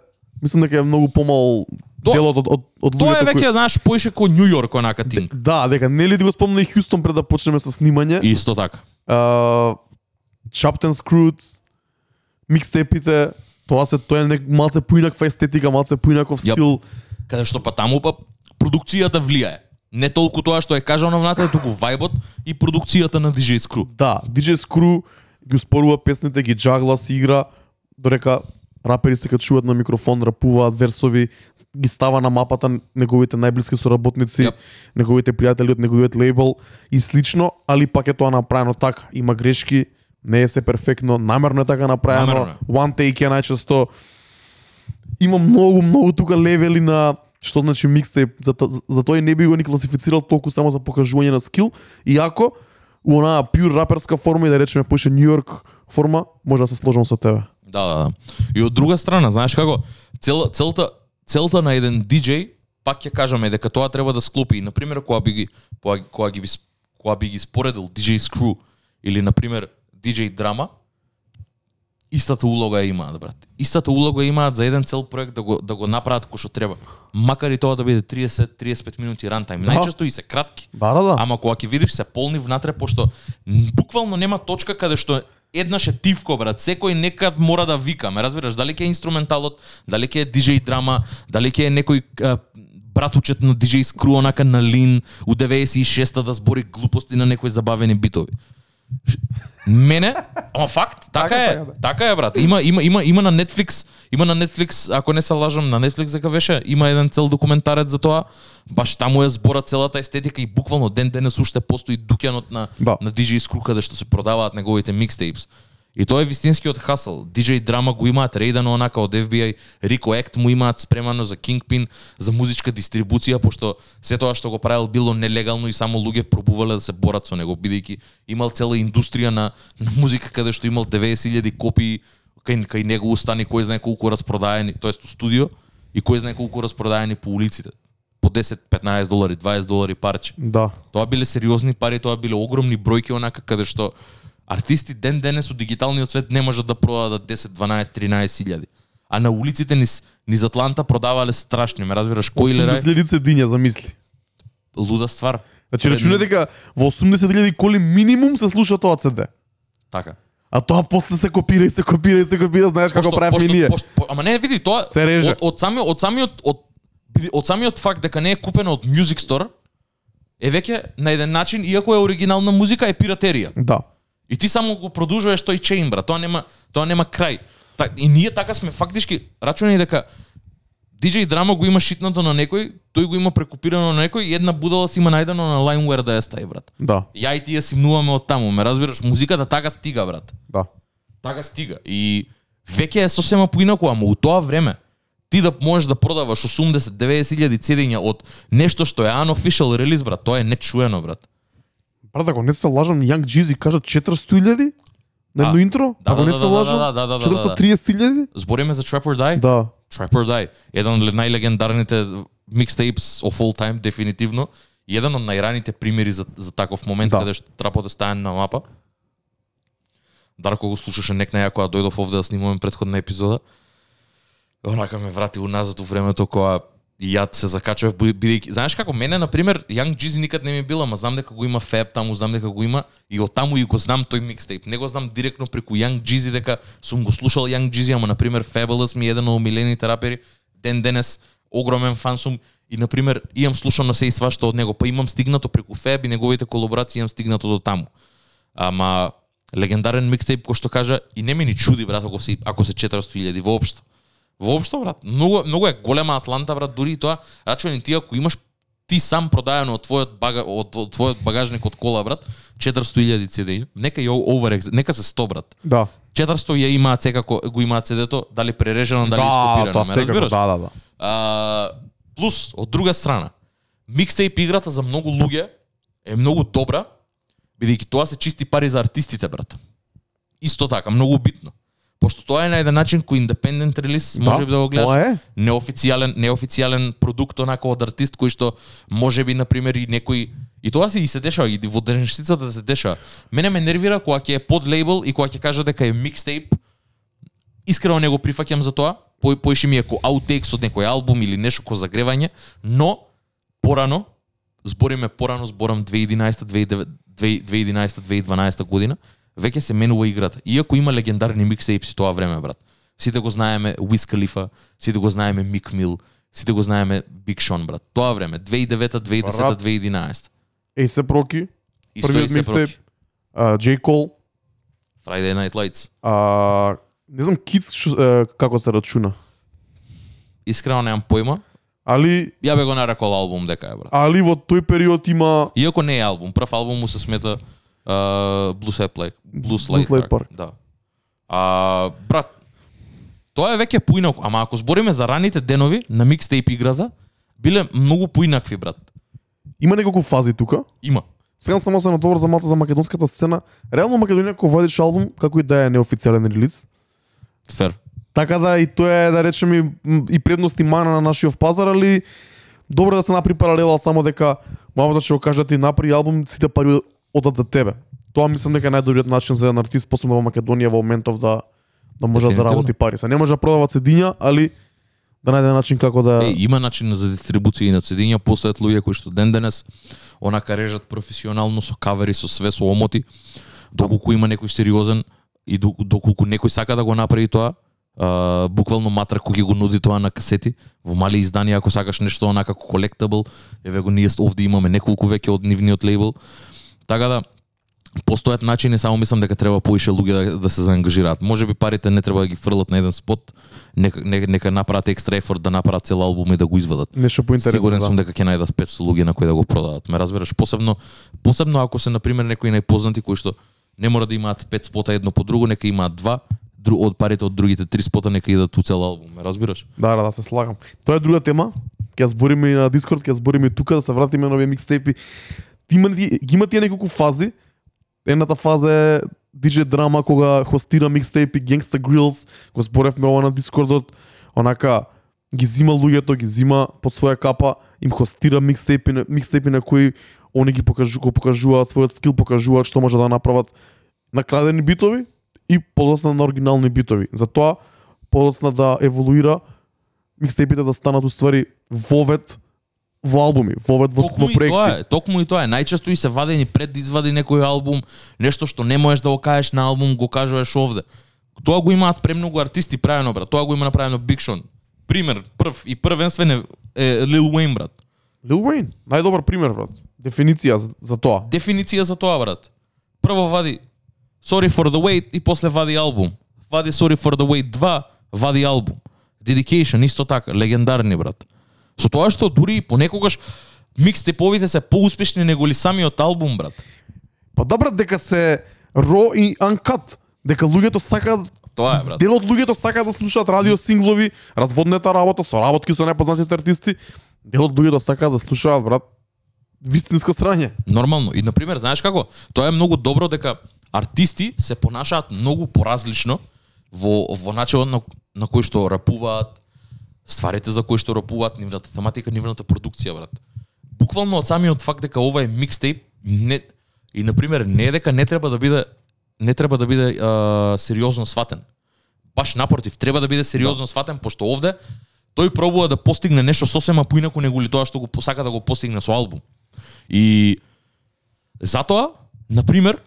Мислам дека е многу помал То- делот од од, од Тоа е веќе, знаеш, поише ко Нью Йорк онака тинг. Да, дека нели ти го спомна и Хјустон пред да почнеме со снимање. Исто така. Chopped and Screwed, микстейпите, тоа се тоа е нек малце поинаква естетика, малце поинаков Јап. стил. Каде што па таму па продукцијата влијае. Не толку тоа што е кажано внатре, туку вајбот и продукцијата на DJ Screw. Да, DJ Screw ги успорува песните, ги джагла, си игра, дорека рапери се качуваат на микрофон, рапуваат версови, ги става на мапата неговите најблиски соработници, Јап. неговите пријатели од неговиот лейбл и слично, али пак е тоа направено така. Има грешки, не е се перфектно, намерно е така направено. Намерно. One take е најчесто. Има многу, многу тука левели на што значи микстејп? за, за, за тој не би го ни класифицирал толку само за покажување на скил, иако у онаа пюр раперска форма и да речеме поише Нью Йорк форма, може да се сложам со тебе. Да, да, да. И од друга страна, знаеш како, цел, целта, целта на еден диџеј, пак ќе кажаме дека тоа треба да склопи. И, например, кога би ги, кога, кога ги, би кога би ги споредил DJ Screw или, например, DJ Drama, истата улога имаат, брат. Истата улога имаат за еден цел проект да го, да го направат кој што треба. Макар и тоа да биде 30-35 минути рантайм. Да. Најчесто и се кратки. Да, да, да. Ама кога ќе видиш се полни внатре пошто буквално нема точка каде што еднаш е тивко брат, секој некад мора да вика, ме разбираш, дали ќе е инструменталот, дали ќе е DJ драма, дали ќе е некој а, братучет на DJ Screw онака на Лин у 96-та да збори глупости на некои забавени битови. Мене, ама факт, така, Така, е, така, да. така е брат. Има има има има на Netflix, има на Netflix, ако не се лажам, на Netflix дека беше, има еден цел документарец за тоа. Баш таму е збора целата естетика и буквално ден денес уште постои дуќанот на Да. на DJ Screw каде што се продаваат неговите микстейпс. И тоа е вистинскиот хасл. DJ драма го имаат рейдано онака од FBI, Rico Act му имаат спремано за Kingpin, за музичка дистрибуција, пошто се тоа што го правил било нелегално и само луѓе пробувале да се борат со него, бидејќи имал цела индустрија на, на музика каде што имал 90.000 копии кај, кај него устани кој знае колку распродаени, тоест у студио, и кој знае колку распродаени по улиците. По 10, 15 долари, 20 долари парче. Да. Тоа биле сериозни пари, тоа биле огромни бројки онака каде што артисти ден денес у дигиталниот свет не можат да продадат 10, 12, 13 илјади. А на улиците низ, низ Атланта продавале страшни, ме разбираш, кој лера 80.000 цедиња, замисли. луда ствар. Значи, рачуне дека во 80.000 коли минимум се слуша тоа CD. Така. А тоа после се копира и се копира и се копира, знаеш како правиме ние. пошто, ама не види тоа Се реже. од, од самиот од самиот од од самиот факт дека не е купено од Music Store е веќе на еден начин иако е оригинална музика е пиратерија. Да. И ти само го продолжуваш тој чейн, брат. Тоа нема тоа нема крај. Та, и ние така сме фактички рачуни дека DJ драма го има шитнато на некој, тој го има прекопирано на некој и една будала си има најдено на LimeWare да ја стави, брат. Да. Ја и ти ја симнуваме од таму, ме разбираш, музиката така стига, брат. Да. Така стига. И веќе е сосема поинаку, ама у тоа време ти да можеш да продаваш 80-90 илјади цедења од нешто што е unofficial релиз, брат, тоа е нечуено, брат. Брат, ако не се лажам, Young Jeezy кажа 400.000 на едно интро? да, ако да, не да, се да, лажам, да, да, да, да, да. 430.000? Збориме за Trap or Die? Да. Trap or Die, еден од најлегендарните микстейпс of all time, дефинитивно. Еден од најраните примери за, за таков момент, Да. каде што трапот е стаен на мапа. Дарко го слушаше нек на ја кога дојдов овде да снимуваме предходна епизода. Онака ме врати уназад у времето кога и ја се закачав бидејќи знаеш како мене на пример Young Jeezy никад не ми била, ама знам дека го има Fab таму, знам дека го има и од таму и го знам тој микстейп. Не го знам директно преку Young Jeezy дека сум го слушал Young Jeezy, ама на пример Fabulous ми е еден од омилените рапери. Ден денес огромен фан сум и на пример имам слушано се и свашто од него, па имам стигнато преку Fab и неговите колаборации имам стигнато до таму. Ама легендарен микстейп кој што кажа и не ми ни чуди брат ако се ако се 400.000 воопшто. Воопшто брат, многу многу е голема Атланта брат, дури и тоа рачуни ти ако имаш ти сам продаено од твојот бага, од, од твојот багажник од кола брат 400.000 CD, нека ја овер нека се 100 брат. Да. 400 ја имаат секако го имаат CD-то, дали прережено, дали да, ископирано, тоа ме секако, разбираш? да, да, да. А, плюс, од друга страна, микстейп играта за многу луѓе е многу добра, бидејќи тоа се чисти пари за артистите, брат. Исто така, многу битно. Пошто тоа е на еден начин кој индепендент релиз, може би да го гледаш, е. неофицијален неофицијален продукт онака од артист кој што може би на пример и некој и тоа се и се дешава и во денешницата се дешава. Мене ме нервира кога ќе е под лейбл и кога ќе каже дека е микстейп. Искрено не го прифаќам за тоа. Пој поише ми е ко аутейкс од некој албум или нешто ко загревање, но порано збориме порано, зборам 2011, 2009 2011, 2012 година, веќе се менува играта. Иако има легендарни микстейпси тоа време, брат. Сите го знаеме Уиз Калифа, сите го знаеме Мик Мил, сите го знаеме Биг Шон, брат. Тоа време, 2009, 2010, Брат. 2011. Ей се проки, првиот а, J. Cole, Friday Night Lights. а, не знам Kids е, како се рачуна. Искрено немам појма. Али Ја бе го нарекол албум дека е, брат. али во тој период има Иако не е албум, прв албум му се смета Blue Slide Slide Park. Park. Да. А, брат, тоа е веќе поинако, ама ако збориме за раните денови на микстейп играта, биле многу поинакви, брат. има неколку фази тука. Има. Сега само се натовар за малку за македонската сцена. Реално Македонија кога вадиш албум, како и да е неофицијален релиз, Фер. Така да и тоа е да речеме и- и предност и мана на нашиот пазар, али добро да се направи паралела само дека мамата ќе го каже да ти направи албум, сите пари одат за тебе. Тоа мислам дека е најдобриот начин за еден артист посебно во Македонија во моментов да да може да заработи пари. Се не може да продава цедиња, али да најде начин како да Е, има начин за дистрибуција и на цедиња, постојат луѓе кои што ден денес онака режат професионално со кавери, со све, со омоти, доколку има некој сериозен и до- доколку некој сака да го направи тоа, а, буквално матра кој го нуди тоа на касети, во мали изданија ако сакаш нешто онака колектабл, еве го ние овде имаме неколку веќе од нивниот лейбл. Така да постојат начини, само мислам дека треба поише луѓе да, да се заангажираат. Може би парите не треба да ги фрлат на еден спот, нека, нека, нека направат екстра ефорт да направат цел албум и да го извадат. нешто поинтересно. Сигурен да. сум дека ќе најдат 500 луѓе на кои да го продадат. Ме разбираш? Посебно посебно ако се на пример некои најпознати кои што не мора да имаат 5 спота едно по друго, нека имаат два, од парите од другите три спота нека идат у цел албум. Ме разбираш? Да, да, да, се слагам. Тоа е друга тема. Ќе збориме и на Дискорд, ќе збориме и тука да се вратиме на овие микстейпи. Ти има ги има тие неколку фази. Едната фаза е DJ драма кога хостира микстейпи Gangsta Grills, го зборевме ова на Дискордот, онака ги зима луѓето, ги зима под своја капа, им хостира микстейпи, микстейпи на кои они ги покажу, го покажуваат својот скил, покажуваат што може да направат на крадени битови и подоцна на оригинални битови. Затоа подоцна да еволуира микстейпите да станат уствари вовет во албуми, во, Токму во и тоа проекти. е, токму и тоа е. Најчесто и се вадени пред да извади некој албум, нешто што не можеш да го кажеш на албум, го кажуваш овде. Тоа го имаат премногу артисти правено, брат. Тоа го има направено Big Sean. Пример, прв и првенствен е, е Lil Wayne, брат. Lil Wayne, најдобар пример, брат. Дефиниција за, за тоа. Дефиниција за тоа, брат. Прво вади Sorry for the Wait и после вади албум. Вади Sorry for the Wait 2, вади албум. Dedication исто така, легендарни брат. Со тоа што дури и понекогаш микстеповите се поуспешни него ли самиот албум, брат. Па да брат, дека се ро и uncut, дека луѓето сакаат Тоа е, брат. Дел од луѓето сакаат да слушаат радио синглови, разводнета работа со работки со непознатите артисти. Дел од луѓето сакаат да слушаат брат вистинско срање. Нормално. И, например, знаеш како? Тоа е многу добро дека артисти се понашаат многу поразлично во, во начинот на, на кој што рапуваат, стварите за кои што рапуваат, нивната тематика, нивната продукција, брат. Буквално од самиот факт дека ова е микстейп, не, и, например, не е дека не треба да биде не треба да биде а, сериозно сватен. Баш напротив, треба да биде сериозно да. сватен, пошто овде тој пробува да постигне нешто сосема поинако него ли тоа што го посака да го постигне со албум. И затоа, на пример,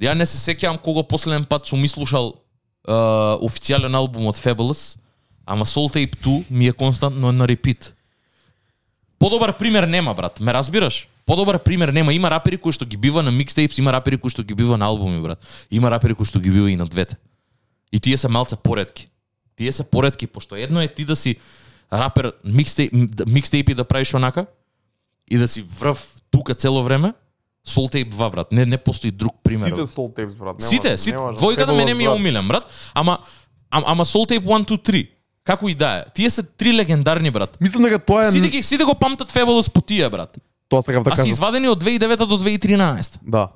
ја не се сеќавам кога последен пат сум ислушал официјален албум од Fabulous, ама Soul Tape 2 ми е константно на репит. Подобар пример нема, брат. Ме разбираш? Подобар пример нема. Има рапери кои што ги бива на микстейпс, има рапери кои што ги бива на албуми, брат. Има рапери кои што ги бива и на двете. И тие се малце поредки. Тие се поредки, пошто едно е ти да си рапер микстейп, микстейпи да правиш онака и да си врв тука цело време. Soul Tape 2, брат. Не, не постои друг пример. Сите Soul Tapes брат. Нема, Сите, сите. нема- Двојката Fabulous, мене ми е умилен, брат. Ама, ама, ама Soul Tape 1, 2, 3. Како и да е. Тие се три легендарни, брат. Мислам дека тоа е Сите ги сите го памтат Fabulous по тие, брат. тоа сакав да А се кажам. извадени од 2009 до 2013. Да.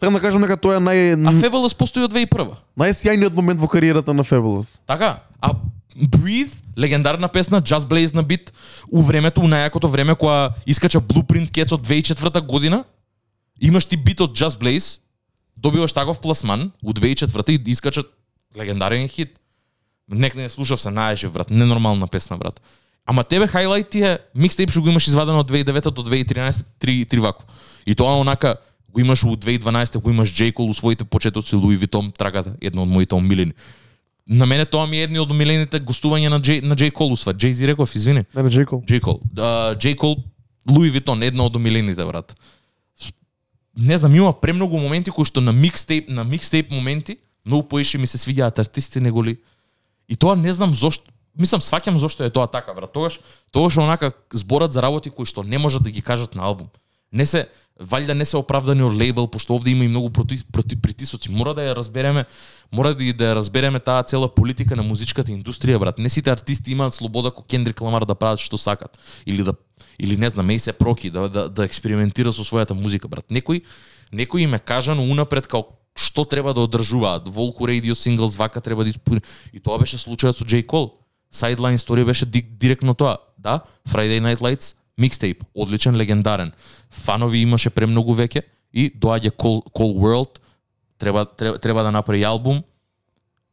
Сакам да кажам дека тоа е нај А Fabulous постои од 2001. најсјајниот момент во кариерата на Fabulous. Така? А Breathe, легендарна песна, Just Blaze на бит, у времето, у најакото време кога искача Blueprint Cats од 2004 година, имаш ти бит од Just Blaze, добиваш таков пласман у 2004 и искачат легендарен хит. Нек не слушав се најжив, брат, ненормална песна, брат. Ама тебе хайлайт ти е микстейп што го имаш извадено од 2009 до 2013, три, три вако. И тоа онака Го имаш у 2012 го имаш J. Cole у своите почетоци Луи Витон трагата, едно од моите омилени. На мене тоа ми е едни од омилените гостувања на J, на J. Cole усва. Jay Z реков, извини. Не, не, Джейкол. J. Cole. Uh, J. Cole, Луи Витон, едно од омилените, брат. Не знам, има премногу моменти кои што на микстейп, на микстейп моменти, многу поише ми се свиѓаат артисти него ли. И тоа не знам зошто, мислам сваќам зошто е тоа така, брат. Тогаш, тогаш онака зборат за работи кои што не можат да ги кажат на албум. Не се, валјда не се оправдани од лейбл, пошто овде има и многу проти, проти притисоци. Мора да ја разбереме, мора да, ја- да ја разбереме таа цела политика на музичката индустрија, брат. Не сите артисти имаат слобода ко Кендрик Ламар да прават што сакат или да или не знам, се проки да, да, да експериментира со својата музика, брат. Некој некој им е кажано унапред како што треба да одржуваат. Волку Radio Singles вака треба да испуни. И тоа беше случајот со J. Cole. Sideline story беше директно тоа. Да, Friday Night Lights, микстейп, одличен, легендарен. Фанови имаше премногу веќе и доаѓа Cole, Cole World, треба, треба, треба да направи албум,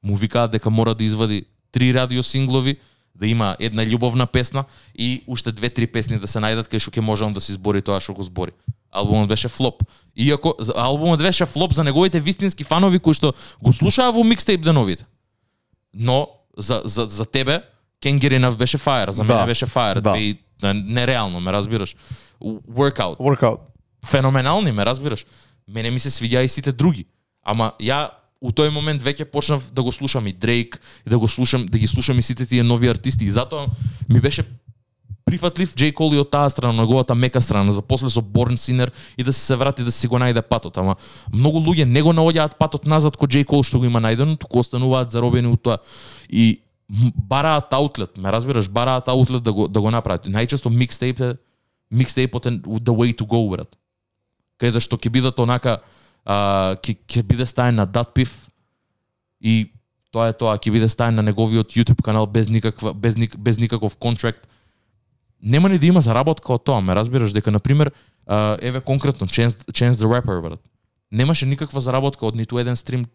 му викаат дека мора да извади три радио синглови, да има една љубовна песна и уште две-три песни да се најдат кај што ќе можам да се избори тоа што го збори. Албумот беше флоп. Иако албумот беше флоп за неговите вистински фанови кои што го слушаа во микстейп деновите. Но за, за, за тебе Enough беше фаер, за мене Да. беше фаер. Да. Две- да, нереално, ме разбираш. Workout Workout. феноменални, ме разбираш. Мене ми се свиѓа и сите други. Ама ја у тој момент веќе почнав да го слушам и Дрейк, и да го слушам, да ги слушам и сите тие нови артисти и затоа ми беше прифатлив Джей Коли и од таа страна, на неговата мека страна, за после со Борн Синер и да се се врати да си го најде патот. Ама многу луѓе не го наоѓаат патот назад ко Джей Кол што го има најдено, туку остануваат заробени у тоа. И бараат аутлет, ме разбираш, бараат аутлет да го да го направат. Најчесто микстейп е микстейпот е the way to go, брат. Каде да што ќе бидат онака ќе ќе биде стаен на Датпив и тоа е тоа, ќе биде стаен на неговиот YouTube канал без никаква без ник, без никаков контракт. Нема ни да има заработка од тоа, ме разбираш дека на пример а, еве конкретно Chance, Chance the Rapper брат. Немаше никаква заработка од ниту еден стрим,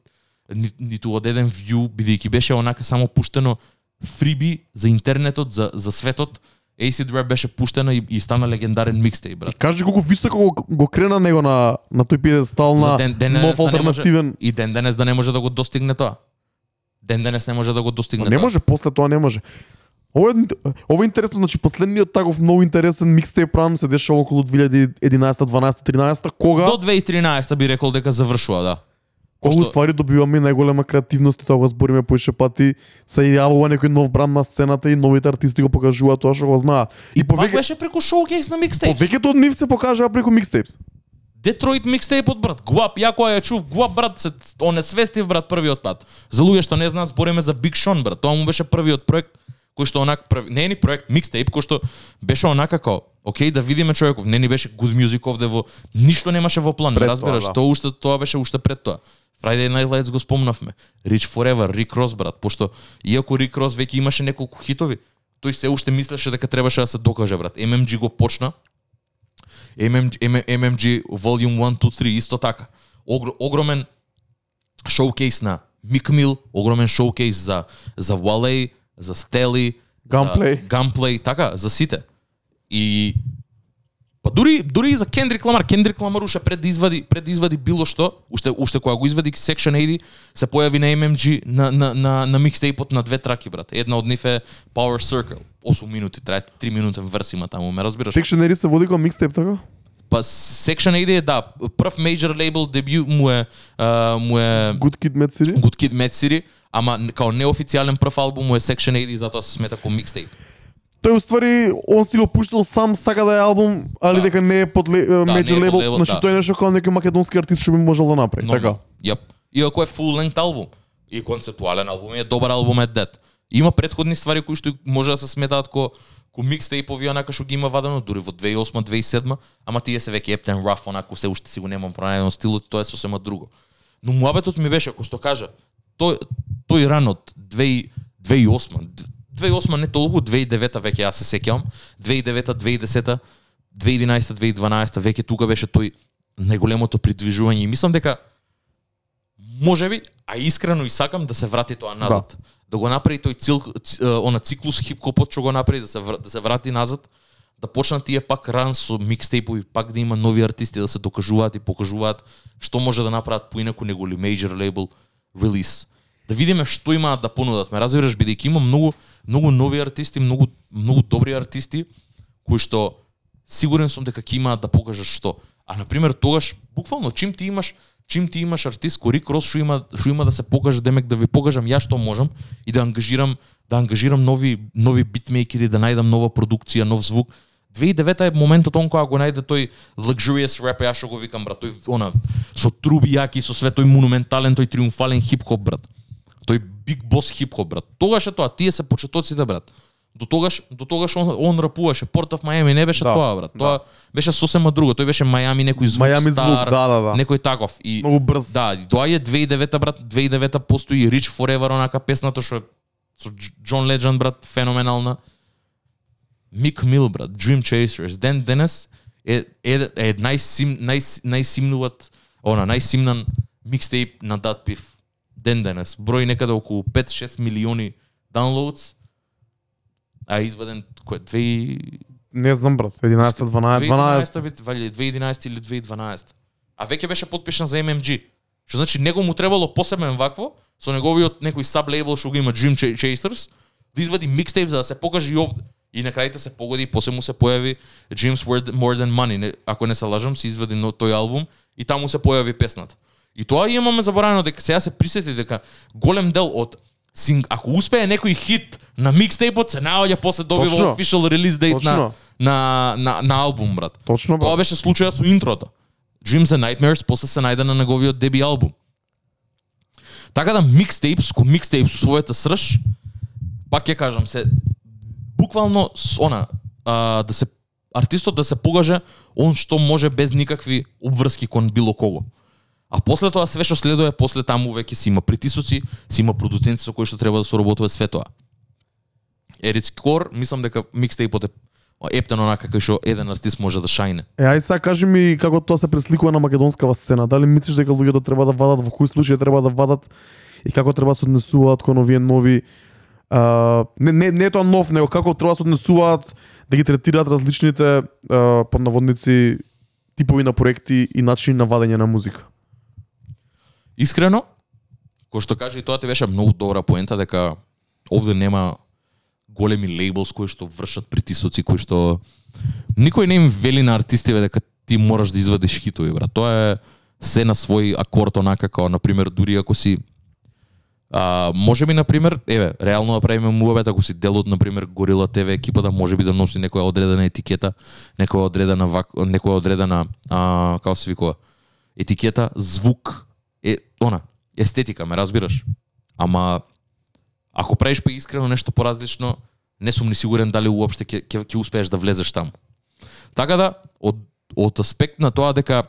ни, ниту од еден view, бидејќи беше онака само пуштено фриби за интернетот, за за светот. Acid Rap беше пуштена и, и стана легендарен микстейп, брат. Кажи колку високо го, го крена него на на тој пиедестал на ден- денес нов да не може-. И ден денес да не може да го достигне тоа. Ден денес не може да го достигне Не тоа. може, после тоа не може. Ово е, ово е интересно, значи последниот таков многу интересен микстейп ран се дешава околу 2011, 12, 13, кога До 2013 би рекол дека завршува, да. Кога Пошто- уствари добиваме најголема креативност и тоа го збориме поише пати, се јавува некој нов бранд на сцената и новите артисти го покажуваат тоа што го знаат. И, Пак повеќе беше преку шоукейс на микстейп. повеќето од нив се покажаа преку микстейпс. Детройт микстейпот брат. Гуап, ја која ја чув, Гуап брат се онесвестив брат првиот пат. За луѓе што не знаат, збориме за Big Sean брат. Тоа му беше првиот проект кој што онак прв... не е ни проект микстейп кој што беше онака како окей да видиме човеков, не ни беше good music овде во ништо немаше во план, Пред разбираш, тоа, да. тоа уште тоа беше уште пред тоа. Friday Night Lights го спомнавме. Rich Forever, Rick Ross брат, пошто иако Rick Ross веќе имаше неколку хитови, тој се уште мислеше дека требаше да се докаже брат. MMG го почна, MMG, MMG Volume 1, 2, 3 исто така. Огр, огромен шоукейс на Мик Мил, огромен шоукейс за за Wale, за Стели, Gunplay. за Gunplay, така, за сите. И Па дури дури и за Кендрик Ламар, Кендрик Ламар уште пред да извади пред да извади било што, уште уште кога го извади Section 80, се појави на MMG на на на на микстейпот на две траки брат. Една од нив е Power Circle. 8 минути, трае 3 минутен верс има таму, ме разбираш? Section 80 се води кон микстейп така? Па Section 80 е да, прв major label дебют му е а, му е Good Kid, Mad City? Good Kid, Mad City, ама као неофицијален прв албум му е Section 80 и затоа се смета како микстейп. Тој уствари он си го пуштил сам сака да е албум, али Да. дека не е под ле, е major label, значи да. тој е нешто како некој македонски артист што би можел да направи, така. Јап. Иако е full length албум и концептуален албум е добар албум е Dead. Има предходни ствари кои што може да се сметаат ко ко микстейпови онака што ги има вадено дури во 2008 2007 ама тие се веќе ептен раф онако се уште си го немам пронајдено стилот тоа е сосема друго. Но муабетот ми беше кој што кажа тој тој ранот 2008 2008 не толку 2009 веќе јас се сеќавам 2009 2010 2011 2012 веќе тука беше тој најголемото придвижување. И мислам дека може би, а искрено и сакам да се врати тоа назад. Да, да го направи тој цил, она циклус хип-хопот што го направи да се да се врати назад, да почнат тие пак ран со микстейпови, пак да има нови артисти да се докажуваат и покажуваат што може да направат поинаку него ли major label release. Да видиме што имаат да понудат. Ме разбираш бидејќи има многу многу нови артисти, многу многу добри артисти кои што сигурен сум дека ќе имаат да покажат што. А на пример тогаш буквално чим ти имаш чим ти имаш артист кој Рик Рос што има што има да се покаже демек да ви покажам ја што можам и да ангажирам да ангажирам нови нови битмейкери да најдам нова продукција, нов звук. 2009 е моментот он кога го најде тој luxurious rap, ја што го викам брат, тој она со труби јаки, со све тој монументален, тој триумфален хип-хоп брат. Тој биг бос хип-хоп брат. Тогаш е тоа, тие се почетоците брат. До тогаш, до тогаш он, он рапуваше. Порт оф Мајами не беше Да, тоа, брат. Тоа да. беше сосема друго. Тој беше Мајами некој звук Мајами стар, звук, да, да, да. некој таков. И Многу брз. Да, и тоа е 2009 брат, 2009 постои Rich Forever онака песната што со Дж- Джон Леджанд брат феноменална. Мик Мил брат, Dream Chasers. Ден денес е е, е најсим најс, најсимнуват она најсимнан микстейп на Dat Piff. Ден денес број некаде околу 5-6 милиони downloads. А е изваден кој 2 Не знам брат, 11 12 12 2012 бит, вали 2011 или 2012. А веќе беше подпишан за MMG. Што значи него му требало посебен вакво со неговиот некој саб лейбл што го има Dream Ch- Chasers да извади микстейп за да се покаже и овде. И на крајите се погоди и после му се појави Dreams Word More Than Money. Не, ако не се лажам, се извади но тој албум и таму се појави песната. И тоа имаме заборавено дека сега се присети дека голем дел од синг, ако успее некој хит на микстейпот се наоѓа после добива Точно. official release date на, Точно. на, на, на албум, брат. Точно Тоа брат. беше случајот со интрото. Dreams and Nightmares после се најде на неговиот деби албум. Така да микстейп, ко микстейп со својата срж, пак ќе кажам се буквално с она а, да се артистот да се покаже он што може без никакви обврски кон било кого. А после тоа све што следува после таму веќе си има притисоци, си има продуценти со кои што треба да соработува све тоа. Ерич Кор, мислам дека микстејпот е ептен онака кај што еден артист може да шајне. Е, ај сега кажи ми како тоа се пресликува на македонскава сцена. Дали мислиш дека луѓето треба да вадат во кои случаи треба да вадат и како треба да се однесуваат кон овие нови а, не, не, не е тоа нов, него како треба да се однесуваат да ги третираат различните а, поднаводници типови на проекти и начини на вадење на музика. Искрено, кој што каже и тоа ти беше многу добра поента дека овде нема големи лейблс кои што вршат притисоци, кои што никој не им вели на артистиве дека ти мораш да извадиш хитови, брат. Тоа е се на свој акорд онака како на пример дури ако си А, може би, на пример, еве, реално да правиме муабет, ако си дел од, на пример, Горила ТВ екипата, може би да носи некоја одредена етикета, некоја одредена, вак, некоја одредена, а, како се викува, етикета, звук, она, естетика, ме разбираш? Ама, ако правиш па искрено нешто поразлично, не сум ни сигурен дали уопште ќе ќе ќе успееш да влезеш таму. Така да, од, од аспект на тоа дека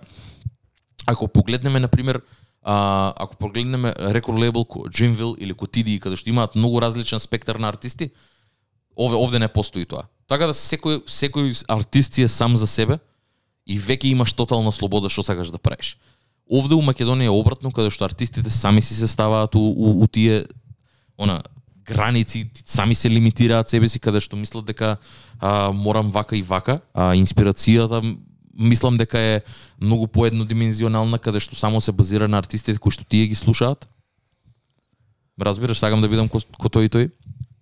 ако погледнеме на пример а, ако погледнеме рекорд лейбл ко Dreamville или ко TD, каде што имаат многу различен спектар на артисти, овде овде не постои тоа. Така да секој секој артист е сам за себе и веќе имаш тотална слобода што сакаш да правиш. Овде у Македонија е обратно каде што артистите сами си се ставаат у, у, у тие она граници, сами се лимитираат себе си каде што мислат дека а, морам вака и вака, а инспирацијата мислам дека е многу поеднодимензионална каде што само се базира на артистите кои што тие ги слушаат. Разбираш, сакам да видам ко, ко тој и тој.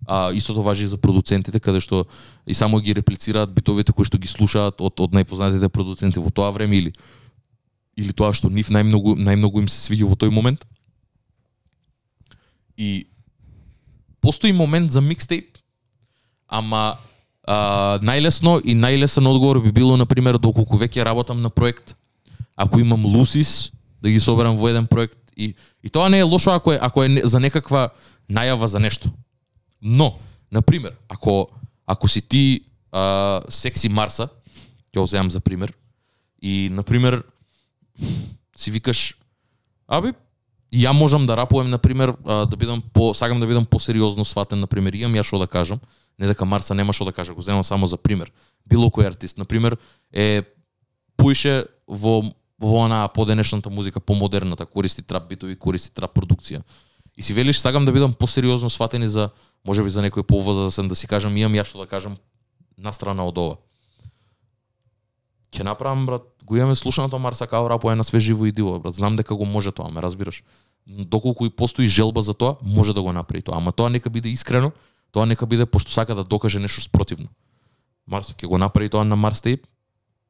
А истото важи и за продуцентите каде што и само ги реплицираат битовите кои што ги слушаат од од најпознатите продуценти во тоа време или или тоа што нив најмногу најмногу им се свиѓа во тој момент. И постои момент за микстейп, ама а, најлесно и најлесен одговор би било на пример доколку веќе работам на проект, ако имам Лусис, да ги соберам во еден проект и и тоа не е лошо ако е ако е за некаква најава за нешто. Но, на пример, ако ако си ти а, секси Марса, ќе го земам за пример, и на пример си викаш Аби, ја можам да рапувам на пример, да бидам по сакам да бидам посериозно сватен на пример, имам ја што да кажам, не дека Марса нема што да каже, го земам само за пример. Било кој артист, на пример, е поише во во она поденешната музика, помодерната, користи трап битови, користи трап продукција. И си велиш сакам да бидам посериозно сватен за можеби за некој повозрасен да, да си кажам имам ја што да кажам настрана од ова ќе направам брат, го имаме слушаното Марса Као рапо е на све живо и диво, брат. Знам дека го може тоа, ме разбираш. Доколку и постои желба за тоа, може да го направи тоа, ама тоа нека биде искрено, тоа нека биде пошто сака да докаже нешто спротивно. Марс ќе го направи тоа на Марс Тейп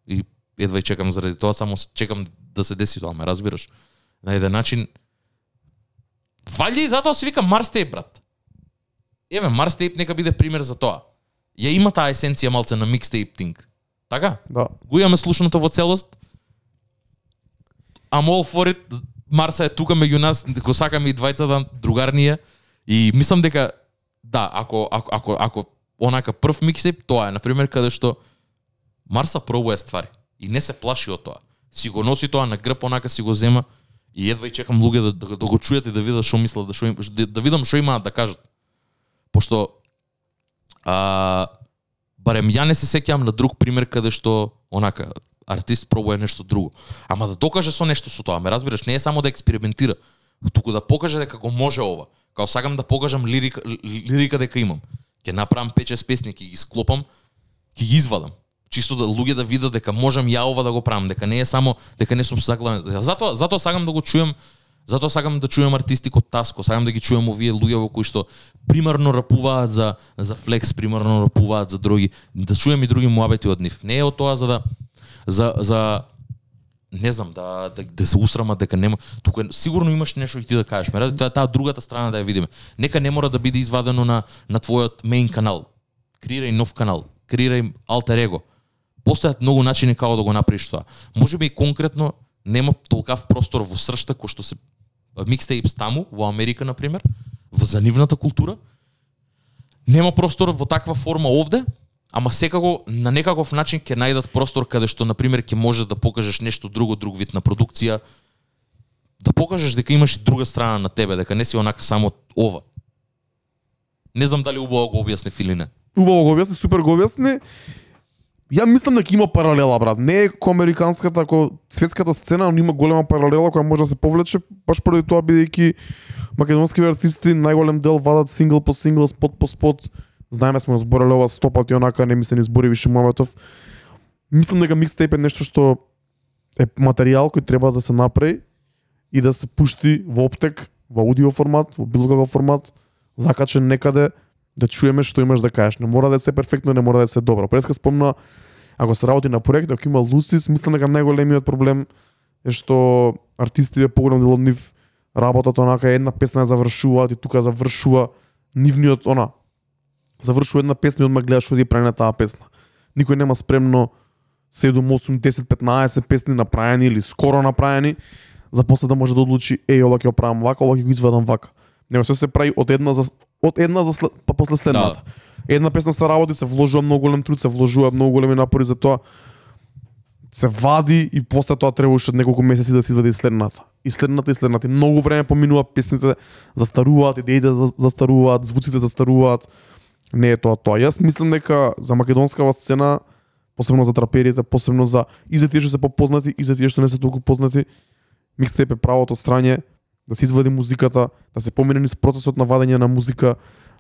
и едва и чекам заради тоа, само чекам да се деси тоа, ме разбираш. На еден начин вали и затоа се вика Марс Тейп, брат. Еве, Марс Тейп нека биде пример за тоа. Ја има таа есенција малце на микстейп тинг. Така? Да. Го имаме слушното во целост. I'm all for it. Марса е тука меѓу нас, го сакаме и двајцата другарнија и мислам дека да, ако ако ако ако онака прв миксеп, тоа е на пример каде што Марса пробува ствари и не се плаши од тоа. Си го носи тоа на грб, онака си го зема и едва и чекам луѓе да, да, да го чујат и да видат што мислат, да, шо, им- да, да видам што имаат да кажат. Пошто а, барем ја не се сеќавам на друг пример каде што онака артист пробува нешто друго. Ама да докаже со нешто со тоа, ме разбираш, не е само да експериментира, туку да покаже дека го може ова. Као сакам да покажам лирика, лирика дека имам. Ќе направам 5-6 песни, ќе ги склопам, ќе ги извадам. Чисто да луѓе да видат дека можам ја ова да го правам, дека не е само дека не сум заглавен. Затоа затоа сакам да го чујам Затоа сакам да чујам артисти код Таско, сакам да ги чујам овие луѓе во кои што примарно рапуваат за за флекс, примарно рапуваат за други, да чујам и други муабети од нив. Не е од тоа за да за за не знам да да, да се усрамат дека нема туку сигурно имаш нешто и ти да кажеш. Ме разбираш, таа другата страна да ја видиме. Нека не мора да биде извадено на на твојот мејн канал. Креирај нов канал, креирај алтер его. Постојат многу начини како да го направиш тоа. Можеби конкретно нема толкав простор во сршта кој што се микстейпс таму во Америка на пример, во за нивната култура. Нема простор во таква форма овде, ама секако на некаков начин ќе најдат простор каде што на пример ќе можеш да покажеш нешто друго, друг вид на продукција, да покажеш дека имаш и друга страна на тебе, дека не си онака само ова. Не знам дали убаво го објасни или не. Убаво го објасни, супер го објасни. Ја мислам дека има паралела, брат. Не е ко американската, ако светската сцена, но има голема паралела која може да се повлече, баш поради тоа бидејќи македонски артисти најголем дел вадат сингл по сингл, спот по спот. Знаеме сме го збореле ова сто пати онака, не ми се ни збори више моментов. Мислам дека микстейп е нешто што е материјал кој треба да се направи и да се пушти во оптек, во аудио формат, во било каков формат, закачен некаде, да чуеме што имаш да кажеш. Не мора да се перфектно, не мора да се добро. Преска спомна, ако се работи на проект, ако има Лусис, мислам дека најголемиот проблем е што артистите поголем дел од нив работат онака една песна ја завршуваат и тука завршува нивниот она завршува една песна и одма гледаш оди прави на таа песна. Никој нема спремно 7, 8, 10, 15 песни направени или скоро направени за после да може да одлучи еј ова ќе го правам вака, ова ќе го извадам вака. Него се се прави од една за од една за па после следната. Да. Една песна се работи, се вложува многу голем труд, се вложува многу големи напори за тоа. Се вади и после тоа треба уште неколку месеци да се извади следната. И следната и следната. И многу време поминува, песните застаруваат, идеите застаруваат, звуците застаруваат. Не е тоа тоа. Јас мислам дека за македонскава сцена, посебно за траперите, посебно за и за тие што се попознати и за тие што не се толку познати, микстеп е правото страње да се извади музиката, да се помине низ процесот на вадење на музика,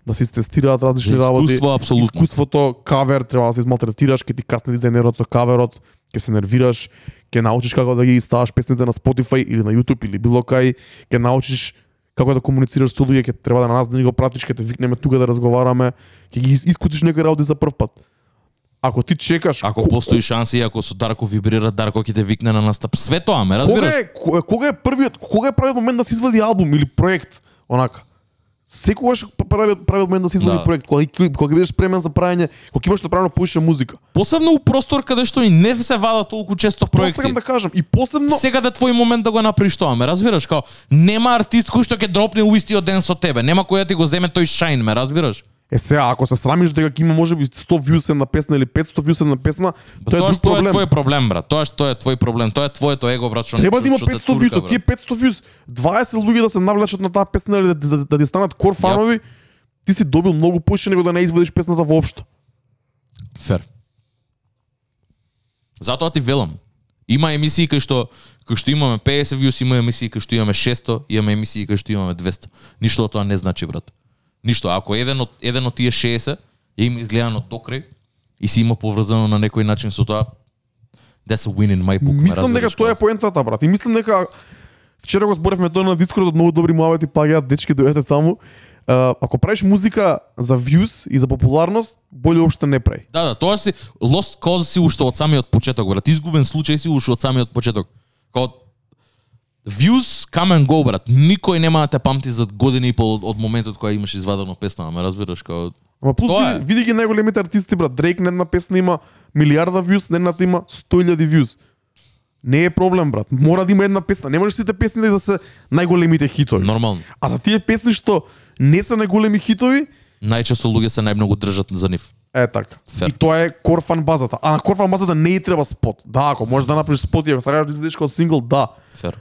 да се истестираат различни работи. Искуство апсолутно. Искуството, кавер, треба да се измалтретираш, ќе ти касне дизајнерот со каверот, ќе се нервираш, ќе научиш како да ги ставаш песните на Spotify или на YouTube или било кај, ќе научиш како да комуницираш со луѓе, ќе треба да на нас да ни го пратиш, ќе те викнеме тука да разговараме, ќе ги искутиш некои работи за прв пат. Ако ти чекаш Ако ко- постои шанси, ако со Дарко вибрира, Дарко ќе те викне на настап. Све тоа, ме Кога разбираш? е, кога- кога е првиот, кога е првиот момент да се извади албум или проект, онака? Секогаш првиот првиот момент да се извади Да. проект, кога кога ќе бидеш спремен за правење, кога имаш направено поише музика. Посебно у простор каде што и не се вада толку често проекти. сакам да кажам и посебно Сега да твој момент да го направиш тоа, ме разбираш? Као, нема артист кој што ќе дропне у истиот ден со тебе, нема кој да ти го земе тој шајн, ме разбираш? Е сега ако се срамиш дека ќе има можеби 100 views на песна или 500 views на песна, тоа е Тоа друг што е проблем. твој проблем, брат. Тоа што е твој проблем. Тоа е твоето его, брат, што Треба да има што те 500 турка, views, тие 500 views, 20 луѓе да се навлечат на таа песна или да, да, да, ти станат кор фанови, ти си добил многу поише него да не извадиш песната воопшто. Фер. Затоа ти велам. Има емисии кај што кај што имаме 50 views, има емисии кај што имаме 600, имаме емисии кај што имаме 200. Ништо тоа не значи, брат. Ништо. Ако еден од еден од тие 60 е им изгледано до крај и си има поврзано на некој начин со тоа, That's a win in my book. Мислам дека тоа е поентата, брат. И мислам дека вчера го зборевме тоа на Дискорд од многу добри муавети паѓаат дечки дојдете таму. А, ако правиш музика за views и за популарност, боле уопште не прави. Да, да, тоа си lost cause си уште од самиот почеток, брат. Изгубен случај си уште од самиот почеток. Као views come and go, брат. Никој нема да те памти за година и пол од, од моментот кога имаш извадено песна, ме разбираш као Ама плюс Тоа е. види, ги најголемите артисти, брат. Дрейк на една песна има милиарда views, на едната има 100.000 views. Не е проблем, брат. Мора да има една песна. Не можеш сите песни да се најголемите хитови. нормално. А за тие песни што не се најголеми хитови, Најчесто луѓе се најмногу држат за нив. е така. Фер. И тоа е корфан базата. А на корфан базата не и треба спот. Да, ако можеш да направиш спот и ако сакаш да изведеш како сингл, да. Фер.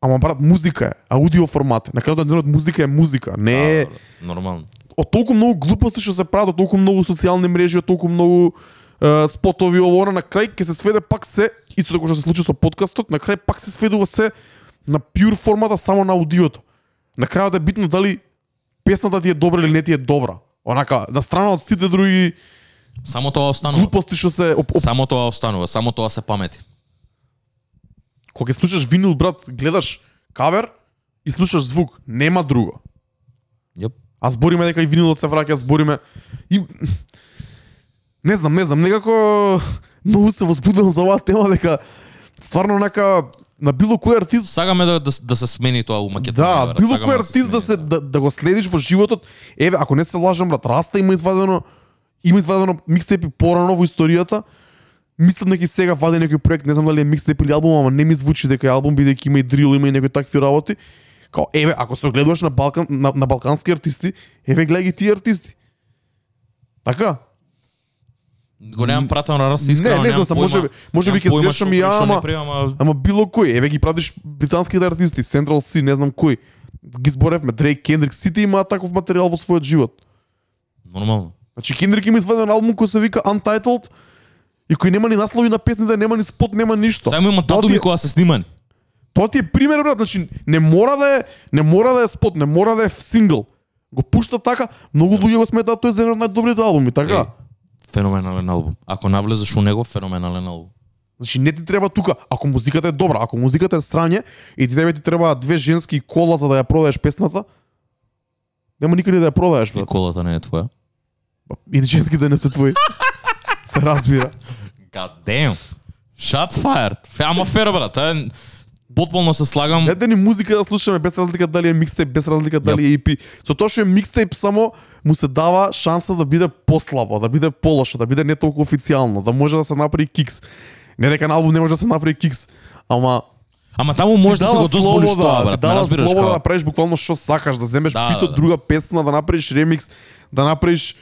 Ама брат, музика е, аудио формат. На крајот на денот музика е музика, не е Да, нормално. од толку многу глупости што се прават, од толку многу социјални мрежи, од толку многу е, спотови ово на крај ќе се сведе пак се исто како што се случи со подкастот, на крај пак се сведува се на пјур формата само на аудиото. На крајот е битно дали песната ти е добра или не ти е добра. Онака, на страна од сите други Само тоа останува. глупости што се оп, оп, Само тоа останува, само тоа се памети. Кога ќе слушаш винил брат, гледаш кавер и слушаш звук, нема друго. Јоп. А збориме дека и винилот се враќа, збориме и не знам, не знам, некако многу се возбудувам за оваа тема дека стварно нека на било кој артист Сагаме да, да, да се смени тоа у Македонија. Да, било кој артист да се да, да го следиш во животот. Еве, ако не се лажам брат, Раста има извадено има извадено микстейпи порано во историјата. Мислам дека и сега вади некој проект, не знам дали е микстейп или албум, ама не ми звучи дека е албум бидејќи има и дрил, има и некои такви работи. Као еве, ако се огледуваш на Балкан на, на балкански артисти, еве гледај ги тие артисти. Така? Го немам пратено на Раста искрено, не, не знам, појма- може би може би ќе и ја, ама ама Ама било кој, еве ги пратиш британските артисти, Central C, не знам кој. Ги зборевме, Дрейк, Кендрик, сите имаат таков материјал во својот живот. нормално. Значи Кендрик има изваден албум кој се вика Untitled и кој нема ни наслови на песните, нема ни спот, нема ништо. Само има датуми е- кога се снимани. Тоа ти е пример брат, значи не мора да е, не мора да е спот, не мора да е сингл. Го пушта така, многу луѓе го сметаат тој за еден од најдобрите албуми, така? Еј. Феноменален албум. Ако навлезеш у него, феноменален албум. Значи не ти треба тука, ако музиката е добра, ако музиката е срање и ти тебе ти треба две женски кола за да ја продаеш песната, нема никаде да ја продаеш, И брат. колата не е твоја. И женските не се твои. [laughs] се разбира. God damn. Shots fired. Ама фер, брат. Е, потполно се слагам. Дете ни музика да слушаме без разлика дали е микстейп, без разлика дали е EP. Со тоа што е микстейп само му се дава шанса да биде послабо, да биде полошо, да биде не толку официјално, да може да се направи кикс. Не дека на албум не може да се направи кикс, ама Ама таму можеш да дава го дозволиш тоа, брат. Ме Дава слобода да правиш буквално што сакаш, да земеш Да, бит да, да. друга песна, да направиш ремикс, да направиш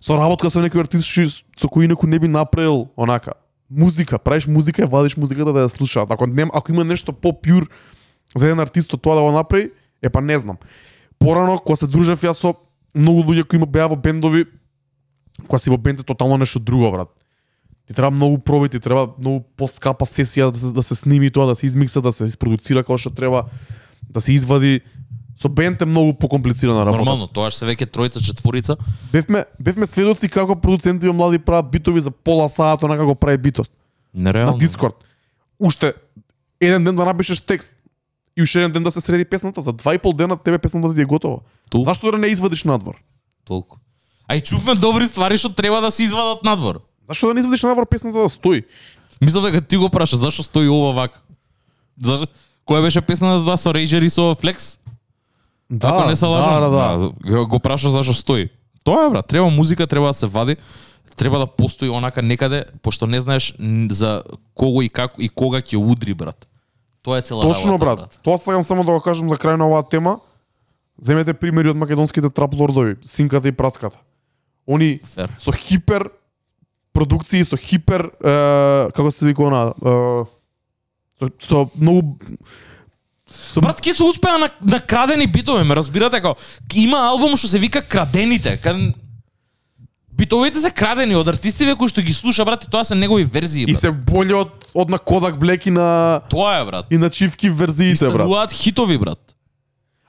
соработка со некој артист со кој инаку не би направил онака. Музика, правиш музика и вадиш музиката да ја слушаат. Ако нема, ако има нешто по-пјур за еден артист тоа да го направи, е па не знам. Порано кога се дружев јас со многу луѓе кои има беа во бендови, кога си во бенд е тотално нешто друго, брат. Ти треба многу проби, ти треба многу поскапа сесија да се, да се сними тоа, да се измикса, да се испродуцира како што треба, да се извади. Со бенд е многу покомплицирана работа. Нормално, тоа се веќе тројца, четворица. Бевме, бевме сведоци како продуценти во млади прават битови за пола саат, онака го прави битот. Нереално. На Дискорд. Уште еден ден да напишеш текст и уште еден ден да се среди песната, за два и пол дена тебе песната ти е готова. Ту. Зашто да не извадиш надвор? Толку. А и чувме добри ствари што треба да се извадат надвор. Зашто да не извадиш надвор песната да стои? Мислам дека ти го праша, зашо стои ова вака? Зашо? Која беше песната тоа со Rager и со Flex? Ако не се лажам. Да, да, да. Го- праша зашо стои. Тоа е брат, треба музика, треба да се вади, треба да постои онака некаде, пошто не знаеш за кого и како и кога ќе удри брат. Тоа е цела Точно работа, брат. Тоа сакам само да го кажам за крај на оваа тема. Земете примери од македонските трап лордови, синката и праската. Они Фер. со хипер продукции, со хипер е, како се вика она, е, со, со многу со Брат, ке се успеа на, на крадени битови, ме разбирате како има албум што се вика Крадените, кан Битовите се крадени од артистиве кои што ги слуша, брат, и тоа се негови верзии, и брат. се боле од од на Kodak Black и на Тоа е, брат. и на Чивки И верзиите брат. стануваат хитови, брат.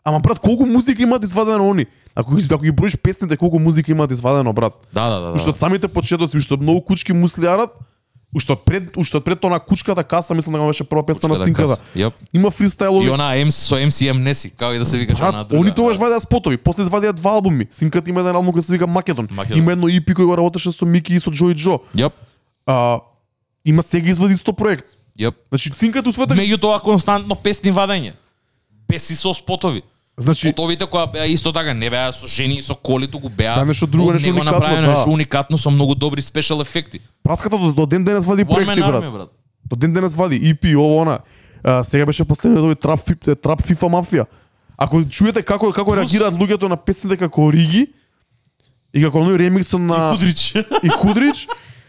Ама брат, колку музика имаат извадено они? Ако ги ако ги броиш песните колку музика имаат извадено брат. Да, да, да. Уште да. од самите почетоци, уште од многу кучки муслиарат Уште од пред, уште од пред тоа на кучката каса, мислам дека беше прва песна на синката. Јап. Има фристайлови. И она MC со MCM Неси, како и да се викаш она друга. они тогаш вадеа спотови, после извадија два албуми. Синката има еден албум кој се вика Македон. Македон. Има едно EP кој го работеше со Мики и со Джои Джо. Јап. А, има сега извади исто проект. Јап. Значи цинката усвојата Меѓутоа константно песни вадење. Без и со спотови. Значи Спотовите која беа исто така не беа со жени и со коли, туку беа Да, нешто друго, нешто уникатно, направено, да. нешто уникатно со многу добри спешал ефекти. праската до, до ден денес вади One проекти брат. Army, брат. До ден денес вади EP ово она. А, сега беше последниот овој трап фип, трап FIFA мафија. Ако чуете како како Плюс- реагираат луѓето на песните како Риги и како оној ремиксот на Кудрич. и Кудрич, [laughs]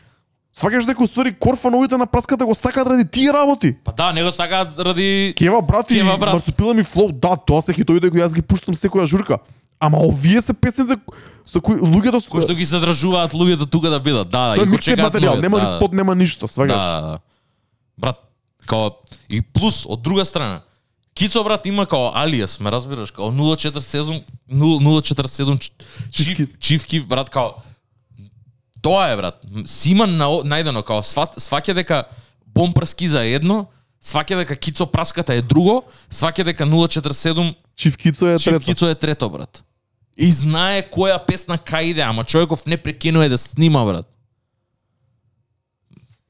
сваќаш дека уствари корфановите на праската го сакаат ради тие работи. Па да, него сакаат ради Кева брат и Кева, брат. Марсупила ми флоу, да, тоа се хитовите кои јас ги пуштам секоја журка. Ама овие се песните со кои луѓето кои што ги задржуваат луѓето тука да бидат. Да, Тоа и го чекаат материјал, нема ни да, спот, нема ништо, сваќаш. Да, да. Брат, као и плюс од друга страна, Кицо брат има као алиас, ме разбираш, као 047 047 чиф Киф. чиф киф брат као Тоа е брат. М, Си има нао- најдено као сват, сваќа дека бом праскиза е едно, сваќа дека Кицо праската е друго, сваќа дека 047 Чиф Кицо е Чиф трето. Кицо е трето брат. И знае која песна кај иде, ама човеков не прекинува да снима брат.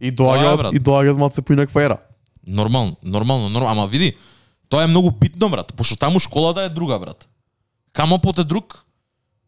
И доаѓа и доаѓа малце инаква ера. Нормално, нормално, нормално. Ама види, тоа е многу битно, брат, пошто таму школата е друга, брат. Камопот е друг,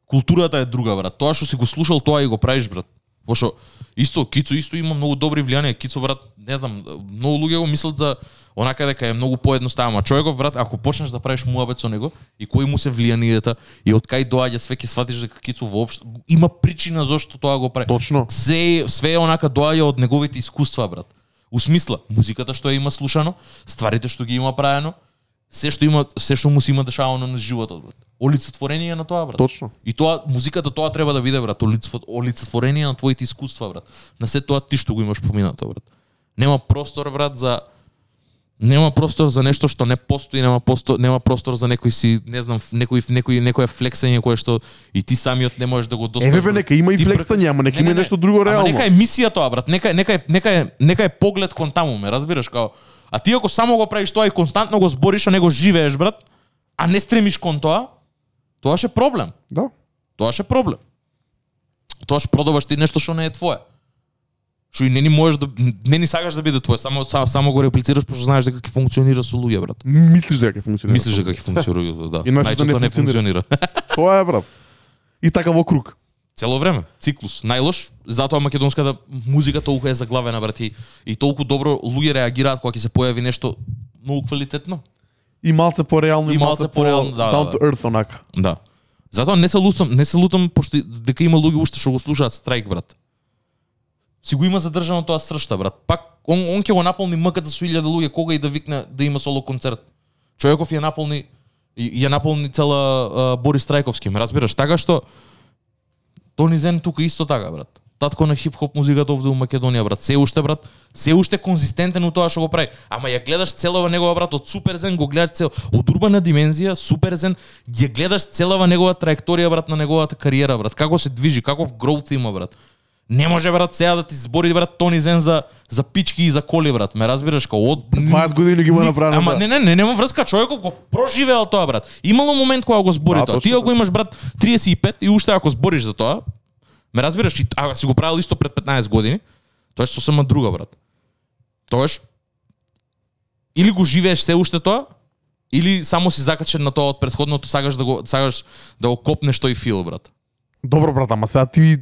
културата е друга, брат. Тоа што си го слушал, тоа и го правиш, брат. Пошто исто Кицо исто има многу добри влијанија. Кицо брат, не знам, многу луѓе го мислат за онака дека е многу поедноставно. А човеков брат, ако почнеш да правиш муабет со него и кои му се влијанијата и од кај доаѓа све ќе сватиш дека Кицо воопшто има причина зошто тоа го прави. Точно. Се све е онака доаѓа од неговите искуства, брат. У смисла, музиката што ја има слушано, стварите што ги има правено, се што има, се што му се има дешавано на животот, брат. Олицетворение на тоа, брат. Точно. И тоа музиката тоа треба да биде брат, олицетво- олицетворение на твоите искуства брат. На се тоа ти што го имаш поминато брат. Нема простор брат за нема простор за нешто што не постои, нема простор, нема простор за некој си, не знам, некој некој некоја флексање кое што и ти самиот не можеш да го достигнеш. Еве нека има и флексање, ама нека Не, има не, нешто друго реално. Ама нека е мисија тоа, брат. Нека е- нека е нека е нека е поглед кон таму, ме разбираш као. А ти ако само го правиш тоа и константно го збориш, а не го живееш, брат, а не стремиш кон тоа, тоа ше проблем. Да. Тоа ше проблем. Тоа ше продаваш ти нешто што не е твое. Што и не ни можеш да не ни сакаш да биде твое, само само, само го реплицираш пошто знаеш дека ќе функционира со луѓе, брат. Мислиш дека ќе функционира. Мислиш дека ќе функционира, да. [laughs] Иначе да не Најчесто не функционира. функционира. [laughs] Тоа е брат. И така во круг. Цело време, циклус, најлош, затоа македонската музика толку е заглавена брат и, и толку добро луѓе реагираат кога ќе се појави нешто многу квалитетно. И малце пореално И и малце малце пореално, по да, down да, to earth онака. Да. Затоа не се лутам, не се лутам пошто дека има луѓе уште што го слушаат страйк брат. Си го има задржано тоа сршта брат. Пак он он ќе го наполни мката со 1000 луѓе кога и да викне да има соло концерт. Човеков ја наполни ја наполни цела а, Борис Трајковски, ме разбираш? Така што Тони Зен тука исто така, брат. Татко на хип-хоп музиката овде у Македонија, брат. Се уште, брат, се уште конзистентен у тоа што го прави. Ама ја гледаш целова негова, брат, од Супер Зен го гледаш цел, од урбана димензија, Супер Зен, ја гледаш целова негова траекторија, брат, на неговата кариера, брат. Како се движи, каков гроут има, брат. Не може, брат, сега да ти збори, брат, Тони Зен за, за пички и за коли, брат. Ме разбираш, као од... 20 години ги има направено. Ама не, не, не, нема врска, човеков го проживеал тоа, брат. Имало момент кога го збори тоа. Ти ако така. имаш брат 35 и уште ако збориш за тоа, ме разбираш, и ако си го правил исто пред 15 години, тоа е сосема друга, брат. Тоаш или го живееш се уште тоа, или само си закачен на тоа од предходното, сакаш да го сакаш да го копнеш тој фил, брат. Добро брат, ама сега ти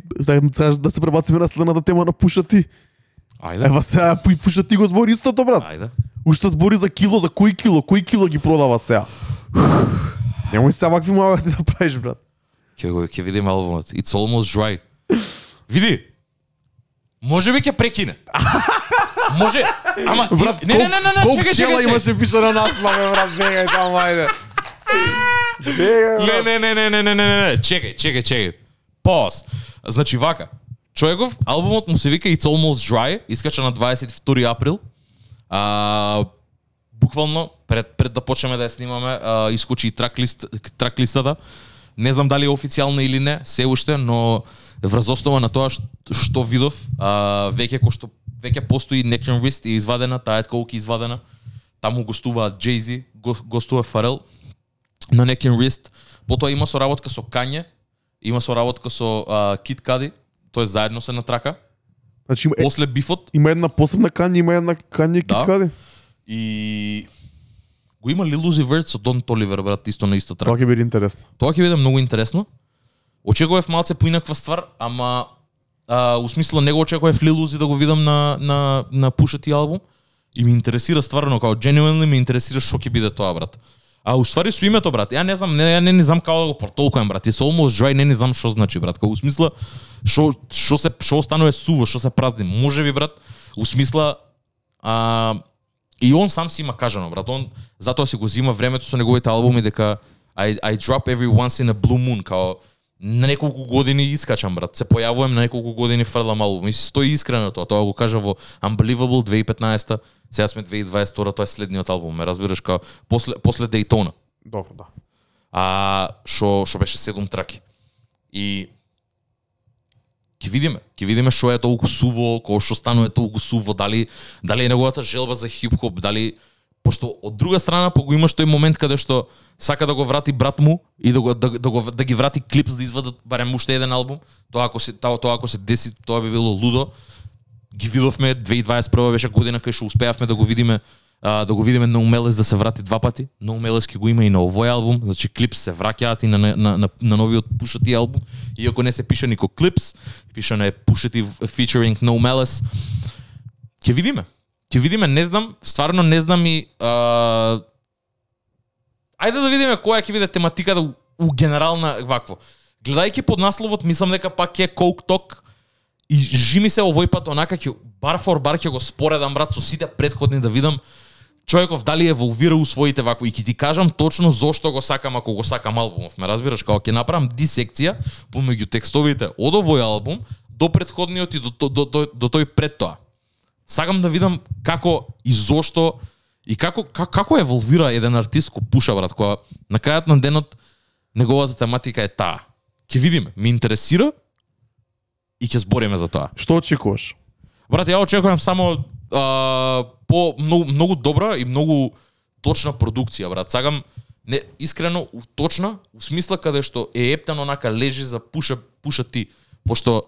сега да се пребациме на следната тема на пуша ти. Ајде. Ева сега пу- пуша ти го збори истото брат. Ајде. Уште збори за кило, за кој кило, кој кило ги продава сега. Немој сега вакви муабети да правиш брат. Ќе го ќе видиме албумот. It's almost dry. Види. Може би ќе прекине. Може, ама Брат, не не не не не, чекај чекај. имаше пише на наслове брат, бегај таму ајде. Не, не, не, не, не, не, не, не, чекај, чекај, чекај. Пауз. Значи вака. Човеков, албумот му се вика It's Almost Dry, искача на 22 април. А, буквално пред пред да почнеме да ја снимаме, а, искочи и трак лист трак листата. Не знам дали е официјална или не, се уште, но врз основа на тоа што, што видов, а, веќе кој што веќе постои Neck and Wrist и извадена, таа Coke е извадена. Таму гостуваат Jay-Z, го- гостува Фарел на Neck and Wrist. Потоа има соработка со Kanye, има соработка со а, Kid Cudi, тој заедно се натрака. Значи има, е, После бифот има една посебна кања, има една кања Да. Cudi. и го има Lil Uzi Vert со Don Toliver, брат, исто на исто трак. Тоа ќе биде интересно. Тоа ќе биде многу интересно. Очекував малце поинаква ствар, ама а, у смисло него очекував Lil Uzi да го видам на на на T албум и ми интересира стварно као genuinely ме интересира што ќе биде тоа брат. А уствари со името брат, ја не знам, не ја не, не знам како да го протолкувам брат. It's almost dry, не не знам што значи брат. Како у смисла што што се што останува суво, што се празни. Може би брат, у смисла а, и он сам си има кажано, брат. Он затоа си го зима времето со неговите албуми дека I, I drop every once in a blue moon, као на неколку години искачам, брат. Се појавувам на неколку години фрлам албум. И си стои искрено тоа. Тоа го кажа во Unbelievable 2015 сега сме 2022 тоа е следниот албум, ме разбираш, као после, после Daytona. Добро, да. А што што беше седум траки. И ќе видиме, ќе видиме што е толку суво, кој што станува толку суво, дали дали е неговата желба за хип-хоп, дали пошто од друга страна по го имаш тој момент каде што сака да го врати брат му и да го да, да, го, да ги врати клипс да извадат барем уште еден албум. Тоа ако се тоа, тоа ако се деси, тоа би било лудо. Ги видовме 2021 беше година кај што успеавме да го видиме а, да го видиме на Умелес да се врати два пати. На Умелес ќе го има и на овој албум, значи клипс се враќаат и на на на, на новиот пушати албум. албум. Иако не се пише нико клипс, пишано е пушати featuring No Malice. Ќе видиме. Ќе видиме, не знам, стварно не знам и а... Ајде да видиме која ќе биде тематиката у, у генерална вакво. Гледајќи под насловот, мислам дека пак е Coke Talk и жими се овој пат онака ќе бар фор бар ќе го споредам брат со сите предходни да видам човеков дали еволвира у своите вакво и ќе ти кажам точно зошто го сакам ако го сакам албумов. Ме разбираш како ќе направам дисекција помеѓу текстовите од овој албум до предходниот и до, до, до, до, до тој пред тоа. Сакам да видам како и зошто и како како, како еволвира еден артист ко пуша брат, која на крајот на денот неговата тематика е таа. Ќе видиме, ми интересира и ќе збориме за тоа. Што очекуваш? Брат, ја очекувам само а, по многу, многу добра и многу точна продукција, брат. Сакам не искрено точна, у смисла каде што е ептан онака лежи за пуша пуша ти, пошто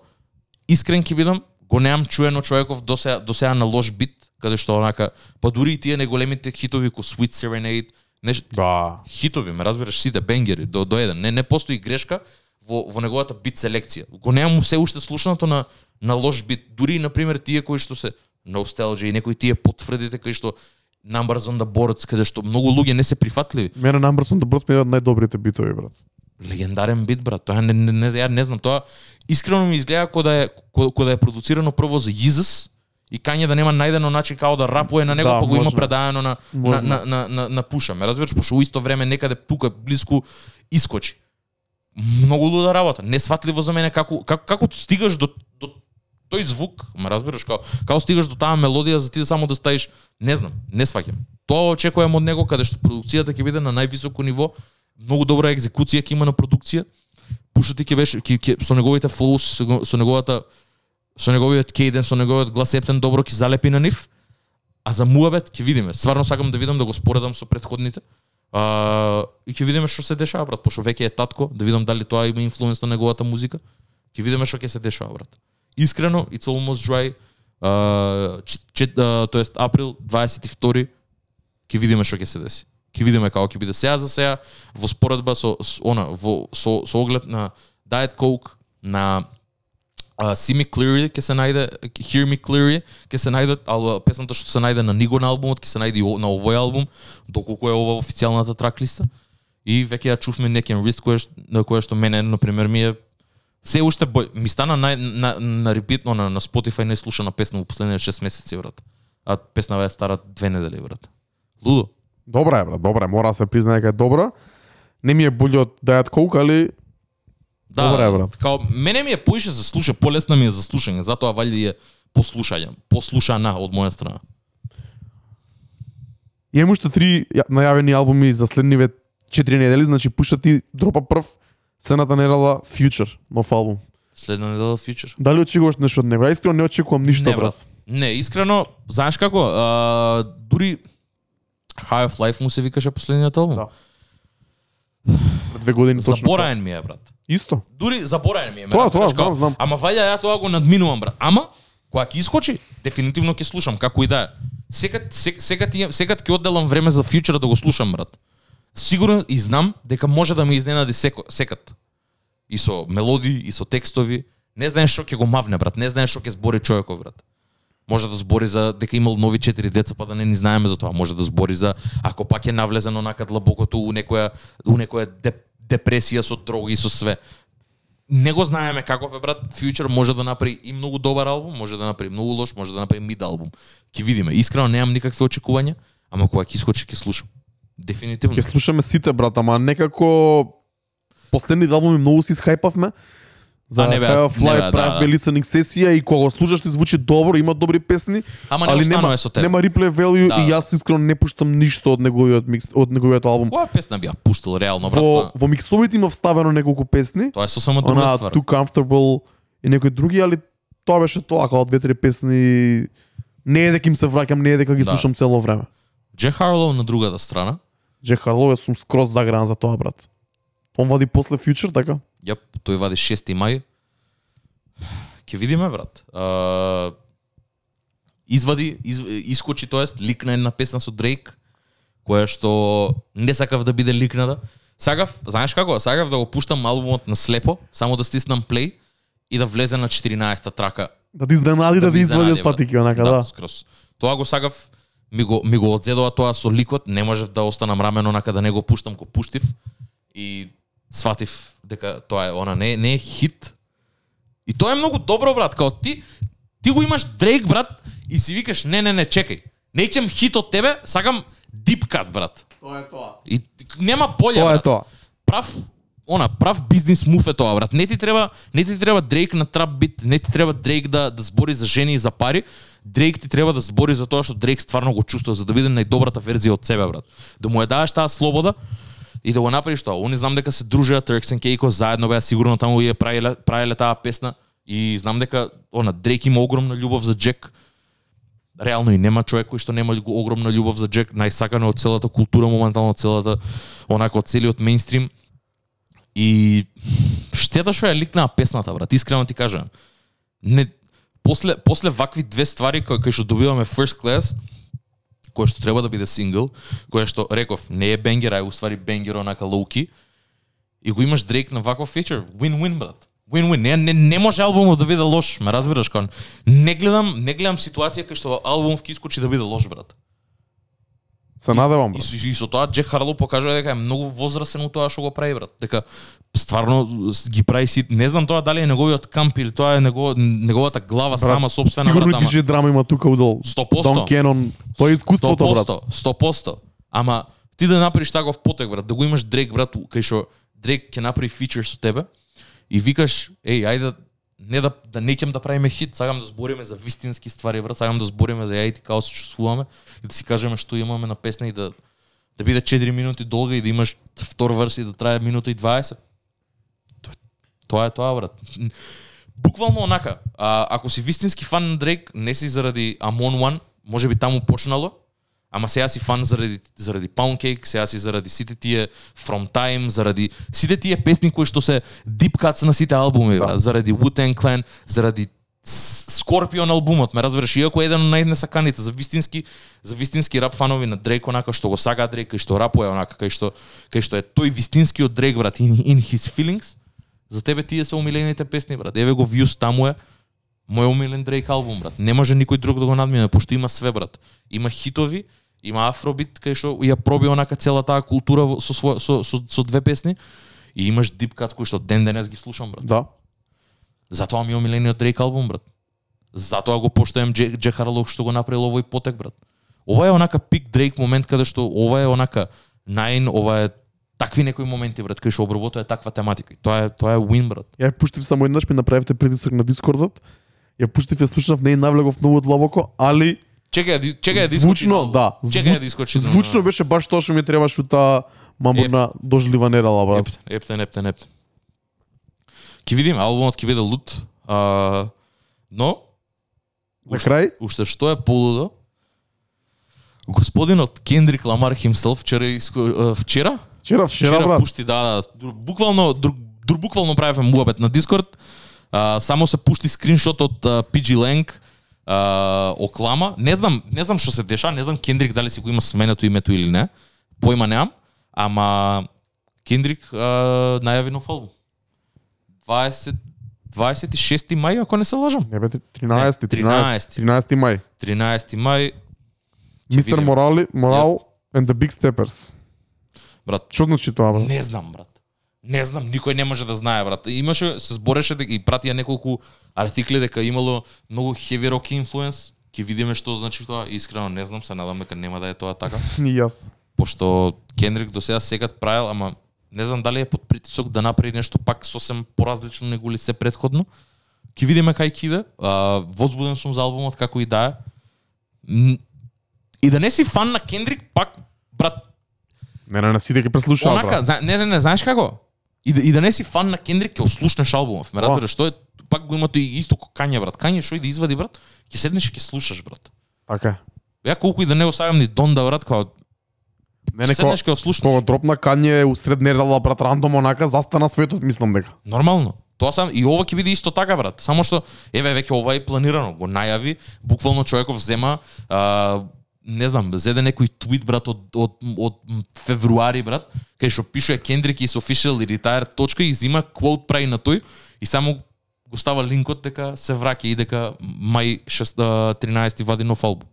искрен ќе бидам, го немам чуено човеков до сега, до сега на лош бит, каде што онака, па дури и тие неголемите хитови ко Sweet Serenade, нешто Да. хитови, ме разбираш, сите бенгери до до еден. Не не постои грешка во во неговата бит селекција. Го немам се уште слушнато на на лош бит. Дури на пример тие кои што се Nostalgia и некои тие потврдите кои што Numbers on the Boards каде што многу луѓе не се прифатливи. Мене на Амберсон да брос ми е од најдобрите битови, брат. Легендарен бит брат. Тоа не, не, не ја не знам, тоа искрено ми изгледа како да е ко, ко да е продуцирано прво за Jesus и Кање да нема најдено начин како да рапуе на него, Да, па го има можно. предаено на на, на, на, на, на пуша. Ме разбираш, пошто у исто време некаде тука блиску искочи. Многу луда работа. Несватливо за мене како како, како стигаш до до тој звук, ме разбираш, како како стигаш до таа мелодија за ти да само да ставиш, не знам, не сваќам. Тоа очекувам од него каде што продукцијата ќе биде на највисоко ниво, многу добра екзекуција ќе има на продукција. Пушати ќе беше ќе, ќе со неговите флоус, со, со неговата со неговиот кейден, со неговиот глас ептен добро ќе залепи на нив. А за муабет ќе видиме. Стварно сакам да видам да го споредам со претходните. А, и ќе видиме што се дешава брат, пошто веќе е татко, да видам дали тоа има инфлуенс на неговата музика. Ќе видиме што ќе се дешава брат. Искрено, it's almost dry. Uh, чет, тоест април 22 ќе видиме што ќе се деси. Ќе видиме како ќе биде сега за сега во споредба со, со она во со, со оглед на Diet Coke, на uh, See Me Clearly ќе се најде Hear Me Clearly ќе се најде ал песната што се најде на Ниго на албумот ќе се најде и на овој албум доколку е ова официјалната трак листа и веќе ја чувме Neck and Wrist што, на кое што мене на пример ми е се уште бој, ми стана на на, на репитно на, на Spotify не слушана песна во последните 6 месеци брат. А песната е стара две недели брат. Лудо. Добра е, брат, добра е. Мора да се признае дека е добра. Не ми е боле од Diet Coke, али Да, Добра е, брат. Као мене ми е поише за слуша, полесна ми е за слушање, затоа вали е послушање, послушана од моја страна. имам уште три ја- најавени албуми за следниве 4 недели, значи пушта ти дропа прв сцената недела Future, нов албум. Следна недела Future. Дали очекуваш нешто од него? Ја искрено не очекувам ништо, Не, брат. брат. Не, искрено, знаеш како, а, дури High of Life му се викаше последниот албум. Да. Две години точно. Забораен ми е, брат. Исто. Дури забораен ми е. Тоа, тоа, знам, знам. Ама вајда ја тоа го надминувам, брат. Ама, кога ќе искочи, дефинитивно ќе слушам, како и да е. Секад, сек, секад, секад ќе одделам време за фьючер да го слушам, брат. Сигурно и знам дека може да ме изненади секо, секад. И со мелодии, и со текстови. Не знаеш што ќе го мавне, брат. Не знаеш што ќе збори човеков, брат. Може да збори за дека имал нови четири деца, па да не ни знаеме за тоа. Може да збори за ако пак е навлезено онака длабокото у некоја у некоја деп, депресија со дроги и со све. Не го знаеме каков е брат. Future може да направи и многу добар албум, може да направи многу лош, може да направи мид албум. Ќе видиме. Искрено немам никакви очекувања, ама кога ќе искочи ќе слушам. Дефинитивно. Ќе слушаме сите брат, ама некако последните албуми многу се скајпавме. За не бе, бе, Life да, правевме да. listening сесија и кога слушаш ти звучи добро, има добри песни, Ама не али нема, со нема replay value Да. и јас искрено не пуштам ништо од неговиот микс, од неговиот албум. Која песна би ја пуштил реално брат? Во, Во... миксовите има вставено неколку песни, Тоа е сосема друга она ствар. Too Comfortable и некои други, али тоа беше тоа, како две-три песни не е дека им се враќам, не е дека ги Да. слушам цело време. Джек Харлоу на другата страна. Джек Харлоу јас сум скроз загран за тоа, брат. Он вади после Future, така? Јап, тој вади 6 мај. Ќе видиме, брат. А, извади, из, искочи тоест, ликна една песна со Дрейк, која што не сакав да биде ликната. Сакав, знаеш како, сакав да го пуштам албумот на слепо, само да стиснам плей и да влезе на 14-та трака. Да ти изненади да, ме ти извадат патики, онака, да. скроз. Тоа го сакав, ми го, ми го одзедува тоа со ликот, не можев да останам рамено онака да не го пуштам, го пуштив и сватив дека тоа е она не, не е хит. И тоа е многу добро брат, као ти ти го имаш Дрейк брат и си викаш не не не чекај. Не ќем хит од тебе, сакам deep cut брат. Тоа е тоа. И нема боле Тоа е брат тоа. прав она прав бизнис мув е тоа брат. Не ти треба не ти треба Дрейк на трап бит, не ти треба Дрейк да да збори за жени и за пари. Дрейк ти треба да збори за тоа што Дрейк стварно го чувствува за да биде најдобрата верзија од себе брат. Да му ја даваш таа слобода и да го направиш тоа. Они знам дека се дружеа Turks and Caicos заедно беа сигурно таму и ја правеле правеле таа песна и знам дека она Дрейк има огромна љубов за Джек. Реално и нема човек кој што нема огромна љубов за Джек, најсакано од целата култура моментално од целата онако од целиот мејнстрим. И штета што ја ликнаа песната, брат, искрено ти кажам, Не после после вакви две ствари кои, кои што добиваме first class, кој што треба да биде сингл, кој што реков не е бенгер, а е уствари бенгер онака лоуки. И го имаш Дрейк на ваков фичер, win-win брат. Win-win. Не, не, не може албумот да биде лош, ме разбираш кон. Не гледам, не гледам ситуација кај што албумов ќе искочи да биде лош брат. Се надевам, И, брат. со- и со тоа Джек Харлоу покажува дека е многу возрасен у тоа што го прави брат. Дека стварно ги прави си, не знам тоа дали е неговиот камп или тоа е него, неговата глава сама собствена Сигурно брат, ама драма има тука удол. 100%. Дон Кенон, тоа е искуството, брат. 100%, 100%. Ама ти да направиш таков потек, брат, да го имаш Дрейк, брат, кај што Дрейк ќе направи фичер со тебе и викаш, еј, ајде не да да не да правиме хит, сакам да збориме за вистински ствари, брат, сакам да збориме за јајти како се чувствуваме и да си кажеме што имаме на песна и да да биде 4 минути долга и да имаш втор верс и да трае минута и 20. Тоа- Тоа е тоа, брат. Буквално онака. А, ако си вистински фан на Дрейк, не си заради Amon one, може би таму почнало, ама сега си фан заради заради Pound Cake, сега си заради сите тие From Time, заради сите тие песни кои што се deep cuts на сите албуми, Да. заради Wu-Tang Clan, заради С- Scorpion албумот, ме разбираш, иако е еден од најнесаканите за вистински за вистински рап фанови на Дрейк онака што го сака Дрейк, кај што рапува онака, кај што кај што е тој вистинскиот Дрейк брат in, in his feelings. За тебе тие се умилените песни брат. Еве го Views таму е мој умилен Дрейк албум брат. Не може никој друг да го надмине, пошто има све брат. Има хитови, има афробит кај што ја проби онака цела таа култура со свој со, со, со две песни и имаш deep cuts кои што ден денес ги слушам брат. Да. Затоа ми е омилениот Дрейк албум, брат. Затоа го поштојам Дже, Дже Харлоу што го направил овој потек, брат. Ова е онака пик Дрейк момент каде што ова е онака најн, ова е такви некои моменти, брат, кои што обработува таква тематика. И Тоа е тоа е win, брат. Ја пуштив само еднаш, ми направивте притисок на Дискордот. Ја пуштив, ја слушнав, не навлегов многу длабоко, али Чекај, да- чекај да искочи. звучно, на- да. Чекај да искочи. на- Звучно беше баш тоа што ми требаше у таа мамурна дожлива нерала, брат. Ептен, ептен, ептен. Ке видиме, албумот ќе биде лут. А, но За крај? Уште што е полудо? Господинот Кендрик Ламар himself вчера иско- е, вчера Вчера, вчера, брат. пушти да, да буквално друг, друг буквално правевме муабет на Дискорд. А, само се пушти скриншот од а, PG Lang а, Оклама. Не знам, не знам што се деша, не знам Кендрик дали си го има сменето името или не. Поима немам, ама Кендрик а, најави нов албум. 20 26 мај, ако не се лажам. Не бе, 13, Не, 13, 13 мај. 13 мај, Мистер. Морали, Морал and the Big Steppers. брат, Што значи тоа, брат? Не знам, брат. Не знам, никој не може да знае, брат. Имаше, се збореше дека и пратија неколку артикли дека имало многу heavy rock influence. Ќе видиме што значи тоа. Искрено не знам, се надам дека нема да е тоа така. [laughs] Ни јас. Пошто Кендрик до сега секад правил, ама не знам дали е под притисок да направи нешто пак сосем поразлично него ли се предходно. Ќе видиме кај ќе иде. А, возбуден сум за албумот како и да е. И да не си фан на Кендрик, пак брат, Не, не, не си да ги преслушава, Онака, брат. не, не, не, знаеш како? И да, и да не си фан на Кендрик, ќе ослушнеш албумов. Ме разбираш, што е пак го има тој исто како Кање, брат. Кање што и да извади, брат, ќе седнеш и ќе слушаш, брат. Така е. Ја колку и да не го сагам ни Донда, брат, као Не, не, седнеш ќе ослушнеш. кога дропна Кање усред недела, брат, рандом онака, застана светот, мислам дека. Нормално. Тоа сам и ова ќе биде исто така, брат. Само што еве веќе ова е планирано, го најави, буквално човеков зема а, не знам, зеде некој твит брат од од од февруари брат, кај што пише Kendrick is official retire точка и зима quote прави на тој и само го става линкот дека се враќа и дека мај 6 а, 13 вади нов албум.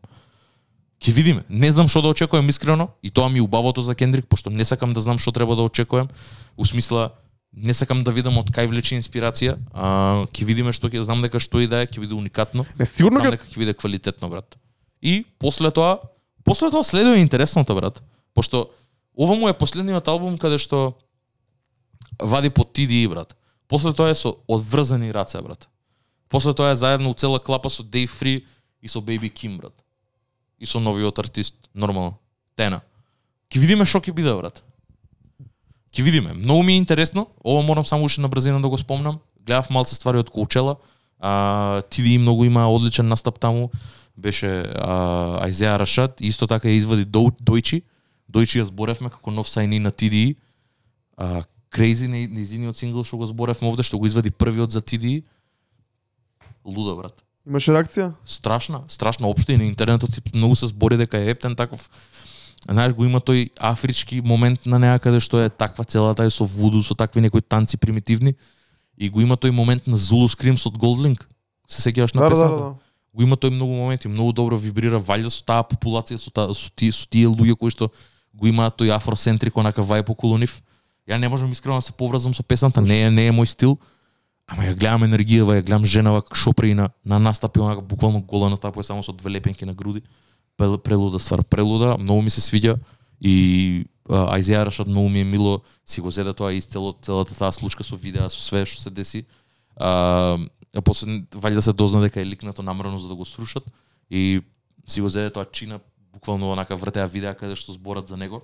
Ќе видиме. Не знам што да очекувам искрено и тоа ми е убавото за Кендрик, пошто не сакам да знам што треба да очекувам. У смисла не сакам да видам од кај влече инспирација. А, ќе видиме што ќе знам дека што и да е, ќе биде уникатно. Не, сигурно Знам ќе дека ќе биде квалитетно, брат. И после тоа, после тоа следува интересното, брат. Пошто ова му е последниот албум каде што вади по TDI, брат. После тоа е со одврзани раце, брат. После тоа е заедно у цела клапа со Dave Free и со Baby Kim, брат. И со новиот артист, нормално. Тена. Ќе видиме што ќе биде, брат. Ќе видиме. Многу ми е интересно. Ова морам само уште на брзина да го спомнам. Гледав малце ствари од Коучела. А, TDI многу има одличен настап таму. Беше а, Айзеа Рашат. Исто така ја извади Доу- Дојчи. Дојчи ја зборевме како нов сајни на TDI. А, Crazy не низиниот сингл што го зборевме овде, што го извади првиот за TDI. Лудо, брат имаше реакција? страшна, страшна општо и на интернетот многу се збори дека е ептен таков знаеш го има тој афрички момент на некаде што е таква целата е со вуду, со такви некои танци примитивни и го има тој момент на Zulu Screams од Goldlink. Се сеќаваш на Да, да, песната? да, да. Го има тој многу моменти, многу добро вибрира валјда со таа популација, со, таа, со, тие, со тие луѓе кои што го имаат тој афроцентрик онака вајб околу нив. Ја не можам искрено да се поврзам со песната, не е не е мој стил. Ама ја гледам енергијава, ја гледам женава како што прави на, на настапи, онака буквално гола настапува само со две лепенки на груди. Прелуда ствар, прелуда, многу ми се свиѓа и а, Айзеа Рашад многу ми е мило, си го зеде тоа и цело, целата таа случка со видеа, со све што се деси. А, а после валјда се дозна дека е ликнато намерно за да го срушат и си го зеде тоа чина, буквално онака вртеа видеа каде што зборат за него.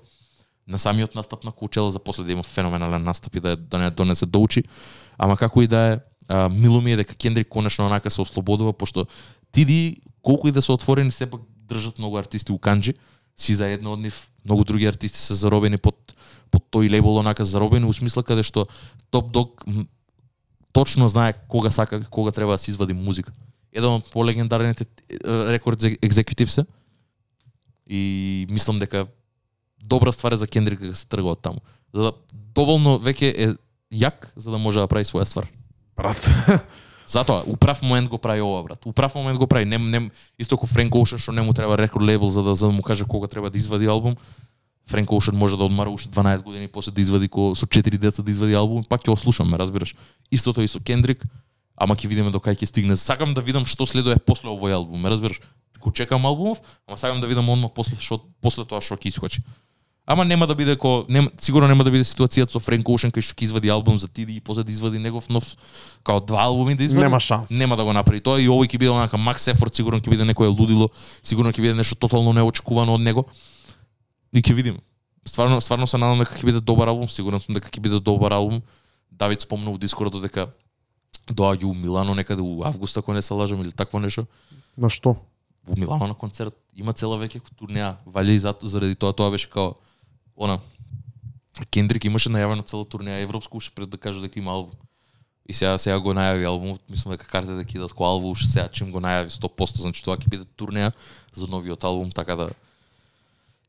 На самиот настап на Коучела за после да има феноменален настап и да, е- да не донесе да учи. Ама како и да е, а, мило ми е дека Кендрик конечно онака се ослободува, пошто Тиди, колку и да се отворени, сепак држат многу артисти у Канджи, си заедно од нив, многу други артисти се заробени под, под тој лейбл онака заробени, у смисла каде што Топ Дог точно знае кога сака, кога треба да се извади музика. Еден од полегендарните рекорд екзекутив се и мислам дека добра ствар е за Кендрик дека се трга од таму. За да доволно веќе е јак за да може да прави своја ствар. Брат. [laughs] Затоа, у прав момент го прави ова, брат. У прав момент го прави. Не, не, исто како Френк Оушен, што не му треба рекорд лейбл за да, за да му каже кога треба да извади албум. Френк Оушен може да одмара уште 12 години и после да извади ко, со 4 деца да извади албум, пак ќе ослушаме, разбираш. Истото и со Кендрик, ама ќе видиме до кај ќе стигне. Сакам да видам што следува после овој албум, ме разбираш. Го чекам албумов, ама сакам да видам одма после што после тоа што ќе искочи. Ама нема да биде ко нема, сигурно нема да биде ситуацијата со Френк Оушен кај што ќе извади албум за Тиди и после да извади негов нов као два албуми да извади. Нема шанс. Нема да го направи тоа и овој ќе биде онака макс ефорт, сигурно ќе биде некое лудило, сигурно ќе биде нешто тотално неочекувано од него. И ќе видиме. Стварно, стварно се надам дека ќе биде добар албум, сигурен сум дека ќе биде добар албум. Давид спомна у Дискордот дека доаѓа у Милано некаде у август ако не се лажам или такво нешто. На што? Во Милано на концерт има цела веќе турнеја. Валја и зато заради тоа тоа беше као она Кендрик имаше најавено цела турнеја европска уште пред да каже дека има албум. И сега сега го најави албумот, мислам дека карте да кидат кој албум уште сега чим го најави 100%, значи тоа ќе биде турнеја за новиот албум, така да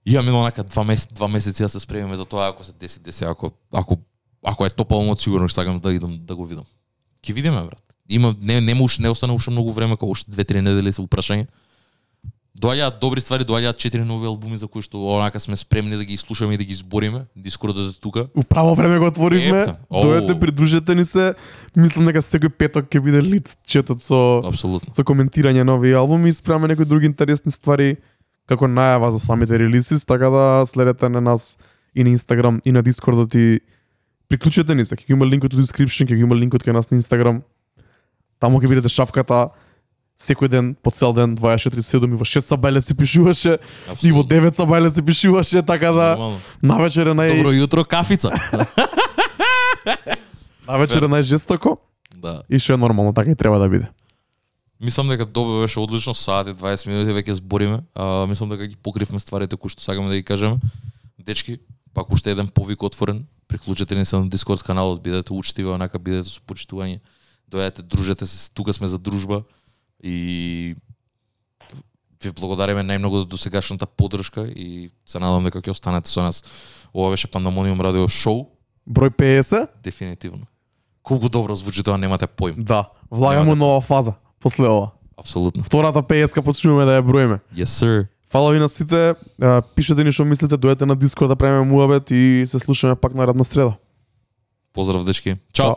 Имаме онака два месеци, два месеци да се спремиме за тоа ако се деси, деси, ако ако ако е топ албумот сигурно ќе сакам да идам да го видам. Ќе видиме брат. Има не не уште не остана уште многу време, како уште 2-3 недели се упрашање. Доаѓаат добри ствари, доаѓаат четири нови албуми за кои што онака сме спремни да ги слушаме и да ги избориме. Дискордот е тука. Управо време го отворивме. Дојдете, придружете ни се. Мислам дека секој петок ќе биде лит четот со Апсолутно. со коментирање нови албуми и спреме некои други интересни ствари како најава за самите релиси, така да следете на нас и на Инстаграм и на Дискордот и приклучете ни се, ќе има линкот во description, ќе има линкот кај нас на Инстаграм. Таму ќе видите шафката секој ден, по цел ден, 24/7 и во 6 сабајле се пишуваше, и во Апсолутно. 9 сабајле се пишуваше, така да Нормално. навечер е нај Добро јутро, кафица. [laughs] навечер е најжестоко да. и што е нормално, така и треба да биде. Мислам дека добро беше одлично, саат и 20 минути веќе збориме. А, мислам дека ги покривме стварите кои што сакаме да ги кажеме. Дечки, пак уште еден повик отворен. Приклучете ни се на Дискорд каналот, бидете учтиви, онака бидете со почитување. Дојдете, дружете се, тука сме за дружба и ви благодариме најмногу до сегашната поддршка и се надам дека ќе останете со нас. Ова беше Пандамониум радио шоу, Број 50, дефинитивно. Колку добро звучи тоа немате поим. да, влагаме нова фаза после ова. Апсолутно. Втората 50 почнуваме да ја броиме. Yes sir. Фала ви на сите, пишете ни што мислите, дојдете на Дискорд да правиме муабет и се слушаме пак наредна среда. Поздрав дечки. Чао. Чао.